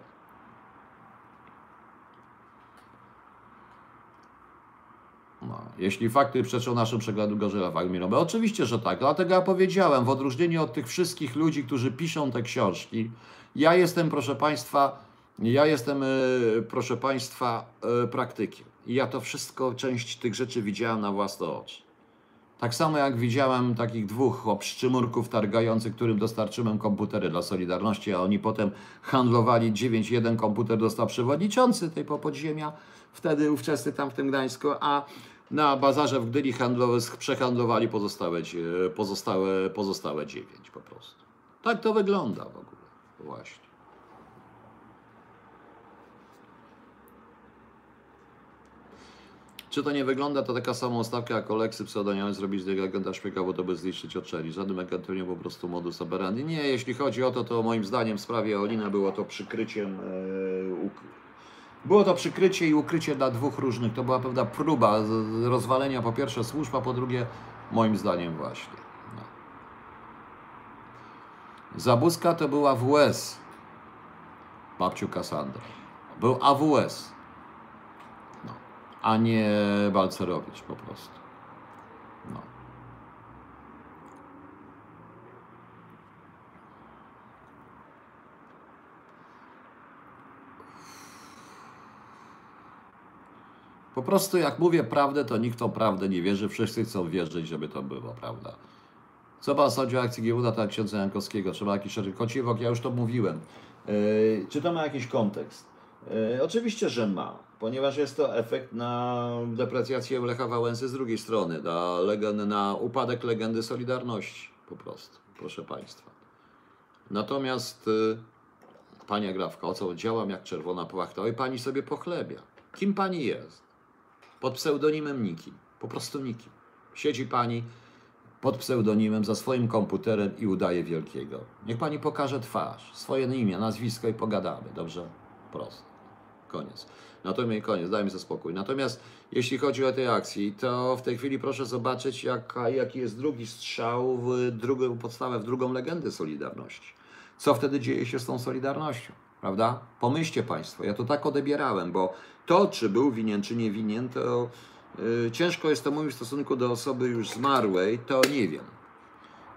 No, jeśli fakty przeczą naszym przeglądom Gorzela Wagmirowa, oczywiście, że tak. Dlatego ja powiedziałem, w odróżnieniu od tych wszystkich ludzi, którzy piszą te książki, ja jestem, proszę Państwa, ja jestem, e, proszę Państwa, e, praktykiem. I ja to wszystko, część tych rzeczy widziałem na własne oczy. Tak samo jak widziałem takich dwóch obszczymurków targających, którym dostarczyłem komputery dla Solidarności, a oni potem handlowali 9.1 komputer dostał przewodniczący tej po podziemia, wtedy ówczesny tam w tym Gdańsku, a na bazarze w Gdyni handlowy, przehandlowali pozostałe, pozostałe, pozostałe 9 po prostu. Tak to wygląda w ogóle. Właśnie. Czy to nie wygląda to taka sama ustawka jak Oleksy pseudonimowy zrobić z tego agenta szpiega, bo to by zniszczyć oczeli. Żadnym agentem nie po prostu modus operandi. Nie, jeśli chodzi o to, to moim zdaniem w sprawie Olina było to przykryciem. Uk- było to przykrycie i ukrycie dla dwóch różnych. To była pewna próba rozwalenia po pierwsze służb, a po drugie moim zdaniem właśnie. No. Zabuska to była AWS. Babciu Kassandra. Był AWS. A nie Balcerowicz po prostu. No. Po prostu jak mówię prawdę, to nikt tą prawdę nie wierzy. Wszyscy chcą wierzyć, żeby to było, prawda? Co pan sądzi o akcji Giełda tak księdza Jankowskiego? Ma jakiś szereg kociewok? Ja już to mówiłem. Yy, czy to ma jakiś kontekst? Yy, oczywiście, że ma, ponieważ jest to efekt na deprecjację Lecha Wałęsy z drugiej strony, na, legend, na upadek legendy Solidarności, po prostu, proszę państwa. Natomiast yy, Pani Agrawka, o co działam jak czerwona płachta? Oj, pani sobie pochlebia. Kim pani jest? Pod pseudonimem nikim. Po prostu nikim. Siedzi pani pod pseudonimem za swoim komputerem i udaje wielkiego. Niech pani pokaże twarz, swoje imię, nazwisko i pogadamy, dobrze? Prosto. Koniec. Natomiast koniec, dajmy sobie spokój. Natomiast jeśli chodzi o tę akcję, to w tej chwili proszę zobaczyć, jaka, jaki jest drugi strzał w drugą podstawę, w drugą legendę Solidarności. Co wtedy dzieje się z tą Solidarnością? Prawda? Pomyślcie Państwo, ja to tak odebierałem, bo to, czy był winien, czy nie winien, to yy, ciężko jest to mówić w stosunku do osoby już zmarłej, to nie wiem.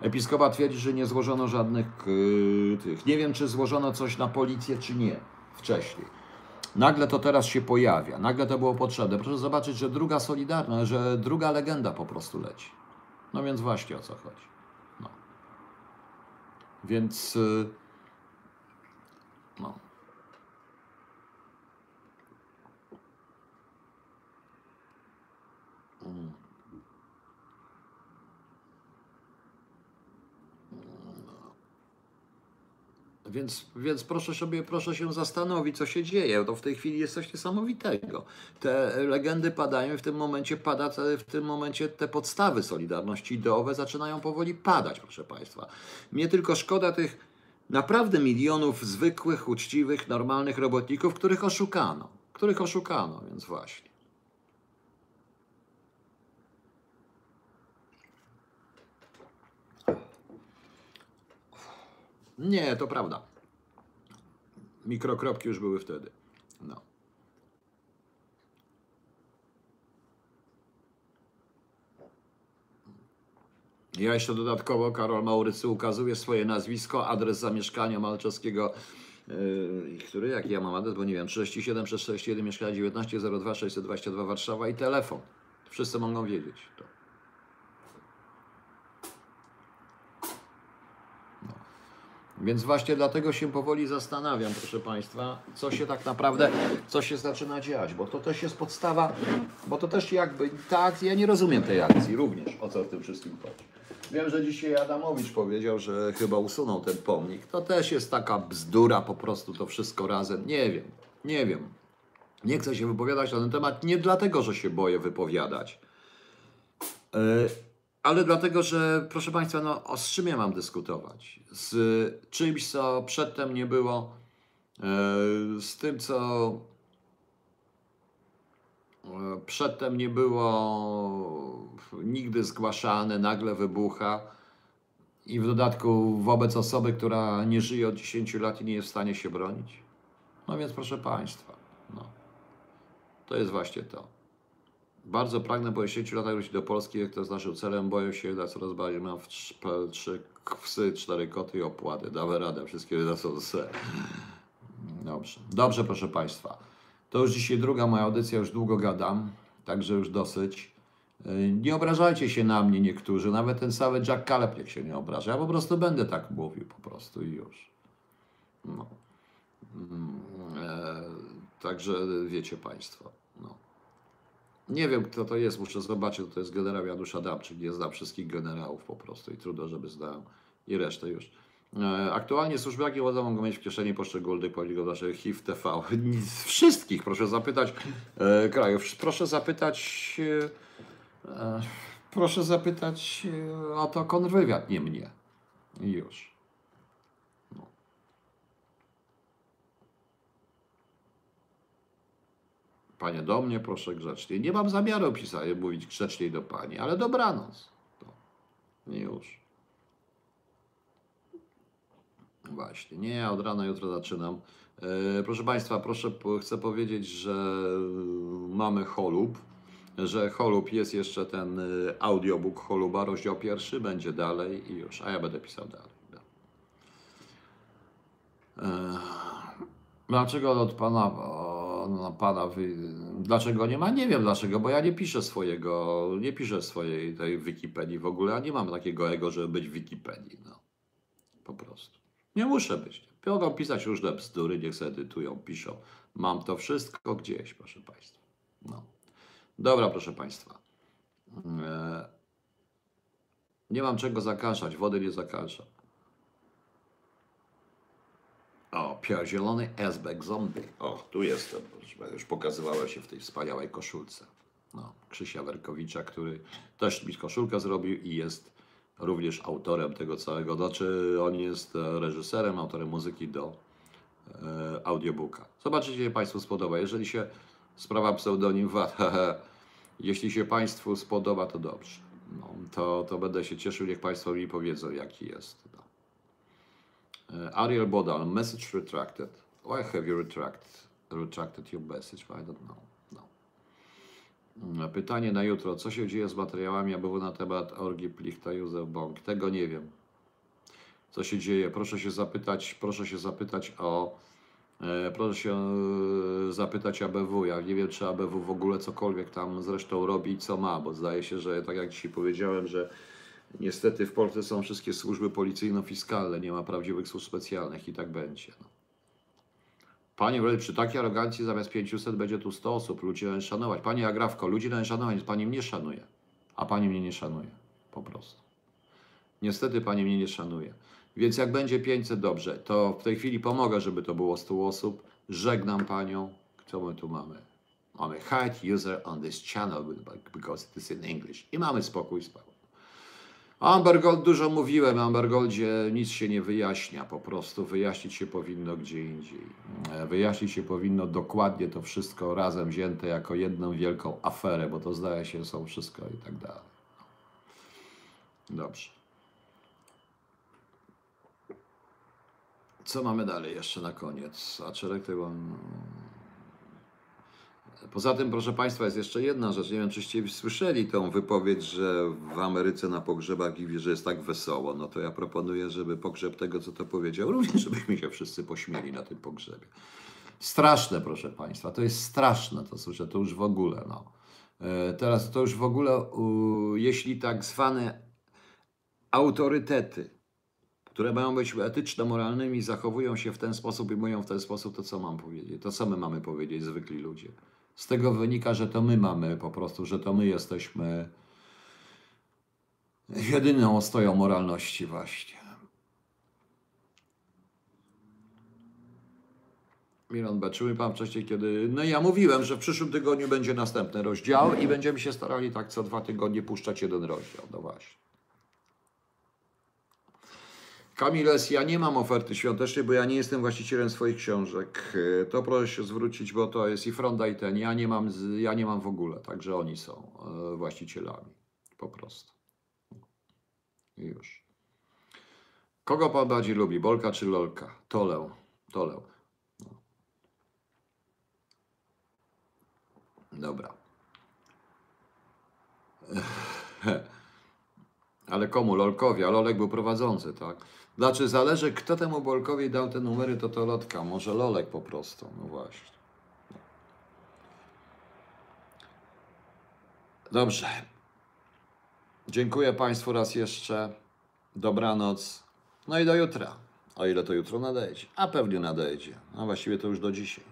Episkopa twierdzi, że nie złożono żadnych yy, tych. Nie wiem, czy złożono coś na policję, czy nie wcześniej. Nagle to teraz się pojawia, nagle to było potrzebne. Proszę zobaczyć, że druga Solidarność, że druga legenda po prostu leci. No więc właśnie o co chodzi. No. Więc. yy, Więc, więc proszę sobie, proszę się zastanowić, co się dzieje. To w tej chwili jest coś niesamowitego. Te legendy padają i w tym momencie pada, w tym momencie te podstawy Solidarności ideowe zaczynają powoli padać, proszę Państwa. Mnie tylko szkoda tych naprawdę milionów zwykłych, uczciwych, normalnych robotników, których oszukano. Których oszukano, więc właśnie. Nie, to prawda. Mikrokropki już były wtedy. No. Ja jeszcze dodatkowo, Karol Maurycy ukazuje swoje nazwisko, adres zamieszkania Malczewskiego, yy, który, jaki ja mam adres, bo nie wiem, 37 przez 41 mieszkania 1902 622 Warszawa i telefon. Wszyscy mogą wiedzieć to. Więc właśnie dlatego się powoli zastanawiam, proszę Państwa, co się tak naprawdę, co się zaczyna dziać, bo to też jest podstawa, bo to też jakby, ta akcja, ja nie rozumiem tej akcji również, o co w tym wszystkim chodzi. Wiem, że dzisiaj Adamowicz powiedział, że chyba usunął ten pomnik. To też jest taka bzdura, po prostu to wszystko razem. Nie wiem, nie wiem. Nie chcę się wypowiadać na ten temat nie dlatego, że się boję wypowiadać, yy, ale dlatego, że proszę Państwa, no, o z czym ja mam dyskutować? Z czymś, co przedtem nie było, yy, z tym, co yy, przedtem nie było nigdy zgłaszane, nagle wybucha i w dodatku wobec osoby, która nie żyje od 10 lat i nie jest w stanie się bronić. No więc proszę Państwa, no, to jest właśnie to. Bardzo pragnę po 10 latach wrócić do Polski, jak to jest naszym celem. Boję się, da coraz bardziej mam w trz- trzy psy, cztery koty i opłaty. Damy radę, wszystkie za są se. Dobrze, dobrze proszę Państwa. To już dzisiaj druga moja audycja, już długo gadam, także już dosyć. Yy, Nie obrażajcie się na mnie niektórzy, nawet ten cały Jack Caleb niech się nie obraża. Ja po prostu będę tak mówił po prostu i już. No. Mm, e, także wiecie Państwo. Nie wiem, kto to jest, muszę zobaczyć, to jest generał Janusz Adamczyk, nie znam wszystkich generałów po prostu i trudno, żeby znał i resztę już. E, Aktualnie służby jakie władze mogą mieć w kieszeni poszczególnych naszych HIV, TV? <laughs> Wszystkich, proszę zapytać e, krajów. Proszę zapytać, e, e, proszę zapytać e, o to kontrwywiad, nie mnie. Już. Panie do mnie, proszę grzecznie. Nie mam zamiaru pisać, mówić grzeczniej do pani, ale dobranoc. To. I już. Właśnie. Nie, ja od rana jutro zaczynam. E, proszę Państwa, proszę, chcę powiedzieć, że mamy holub, że holub jest jeszcze ten e, audiobook holuba, rozdział pierwszy, będzie dalej i już, a ja będę pisał dalej. E, Dlaczego od pana, pana dlaczego nie ma? Nie wiem dlaczego, bo ja nie piszę swojego, nie piszę swojej tej Wikipedii w ogóle, a nie mam takiego ego, żeby być w Wikipedii, no. Po prostu. Nie muszę być. Mogą pisać różne bzdury, niech sobie edytują, piszą. Mam to wszystko gdzieś, proszę Państwa. No. Dobra, proszę Państwa. E, nie mam czego zakaszać, wody nie zakaszam. O, Pierre Zielony, Esbek Zombie. O, tu jestem. Już pokazywała się w tej wspaniałej koszulce. No, Krzysia Werkowicza, który też mi koszulkę zrobił i jest również autorem tego całego. Znaczy, on jest e, reżyserem, autorem muzyki do e, audiobooka. Zobaczycie, jak Państwu spodoba. Jeżeli się sprawa pseudonim <laughs> jeśli się Państwu spodoba, to dobrze. No, to, to będę się cieszył, niech Państwo mi powiedzą, jaki jest. No. Uh, Ariel Bodal, message retracted. Why have you retract, retracted your message? I don't know. No. Mm, Pytanie na jutro. Co się dzieje z materiałami ABW na temat orgi Plichta Józef Bąk? Tego nie wiem. Co się dzieje? Proszę się zapytać, proszę się zapytać o e, proszę się e, zapytać ABW. Ja nie wiem, czy ABW w ogóle cokolwiek tam zresztą robi i co ma, bo zdaje się, że tak jak dzisiaj powiedziałem, że Niestety w Polsce są wszystkie służby policyjno-fiskalne, nie ma prawdziwych służb specjalnych i tak będzie. No. Panie przy takiej arogancji zamiast 500 będzie tu 100 osób, ludzi należy szanować. Panie Agrawko, ludzi należy szanować, Pani mnie szanuje, a Pani mnie nie szanuje, po prostu. Niestety Pani mnie nie szanuje. Więc jak będzie 500, dobrze, to w tej chwili pomogę, żeby to było 100 osób. Żegnam Panią. Co my tu mamy? Mamy hide user on this channel because it is in English. I mamy spokój, spokój. O Amber Gold dużo mówiłem, o Amber Goldzie nic się nie wyjaśnia, po prostu wyjaśnić się powinno gdzie indziej. E, Wyjaśnić się powinno dokładnie to wszystko razem wzięte jako jedną wielką aferę, bo to zdaje się są wszystko i tak dalej. Dobrze. Co mamy dalej jeszcze na koniec? A czerek tego. Poza tym, proszę Państwa, jest jeszcze jedna rzecz. Nie wiem, czyście słyszeli tą wypowiedź, że w Ameryce na pogrzebach i że jest tak wesoło. No to ja proponuję, żeby pogrzeb tego, co to powiedział, również <laughs> żebyśmy się wszyscy pośmieli na tym pogrzebie. Straszne, proszę Państwa, to jest straszne, to słyszę, to już w ogóle. No. E, Teraz to już w ogóle, jeśli tak zwane autorytety, które mają być etyczno-moralnymi, zachowują się w ten sposób i mówią w ten sposób, to co mam powiedzieć? To co my mamy powiedzieć, zwykli ludzie? Z tego wynika, że to my mamy po prostu, że to my jesteśmy jedyną ostoją moralności właśnie. Miron B. Czy pan wcześniej, kiedy... No ja mówiłem, że w przyszłym tygodniu będzie następny rozdział i będziemy się starali tak co dwa tygodnie puszczać jeden rozdział. No właśnie. Kamiles, ja nie mam oferty świątecznej, bo ja nie jestem właścicielem swoich książek. E, To proszę się zwrócić, bo to jest i Fronda i ten. Ja nie mam, ja nie mam w ogóle, także oni są e, właścicielami. Po prostu. I już. Kogo pan bardziej lubi, Bolka czy Lolka? Tolę. Tolę. Dobra. <laughs> Ale komu? Lolkowi, a Lolek był prowadzący, tak? Znaczy zależy, kto temu Bolkowi dał te numery, to to Lotka. Może Lolek po prostu, no właśnie. Dobrze. Dziękuję Państwu raz jeszcze. Dobranoc. No i do jutra. O ile to jutro nadejdzie. A pewnie nadejdzie. A właściwie to już do dzisiaj.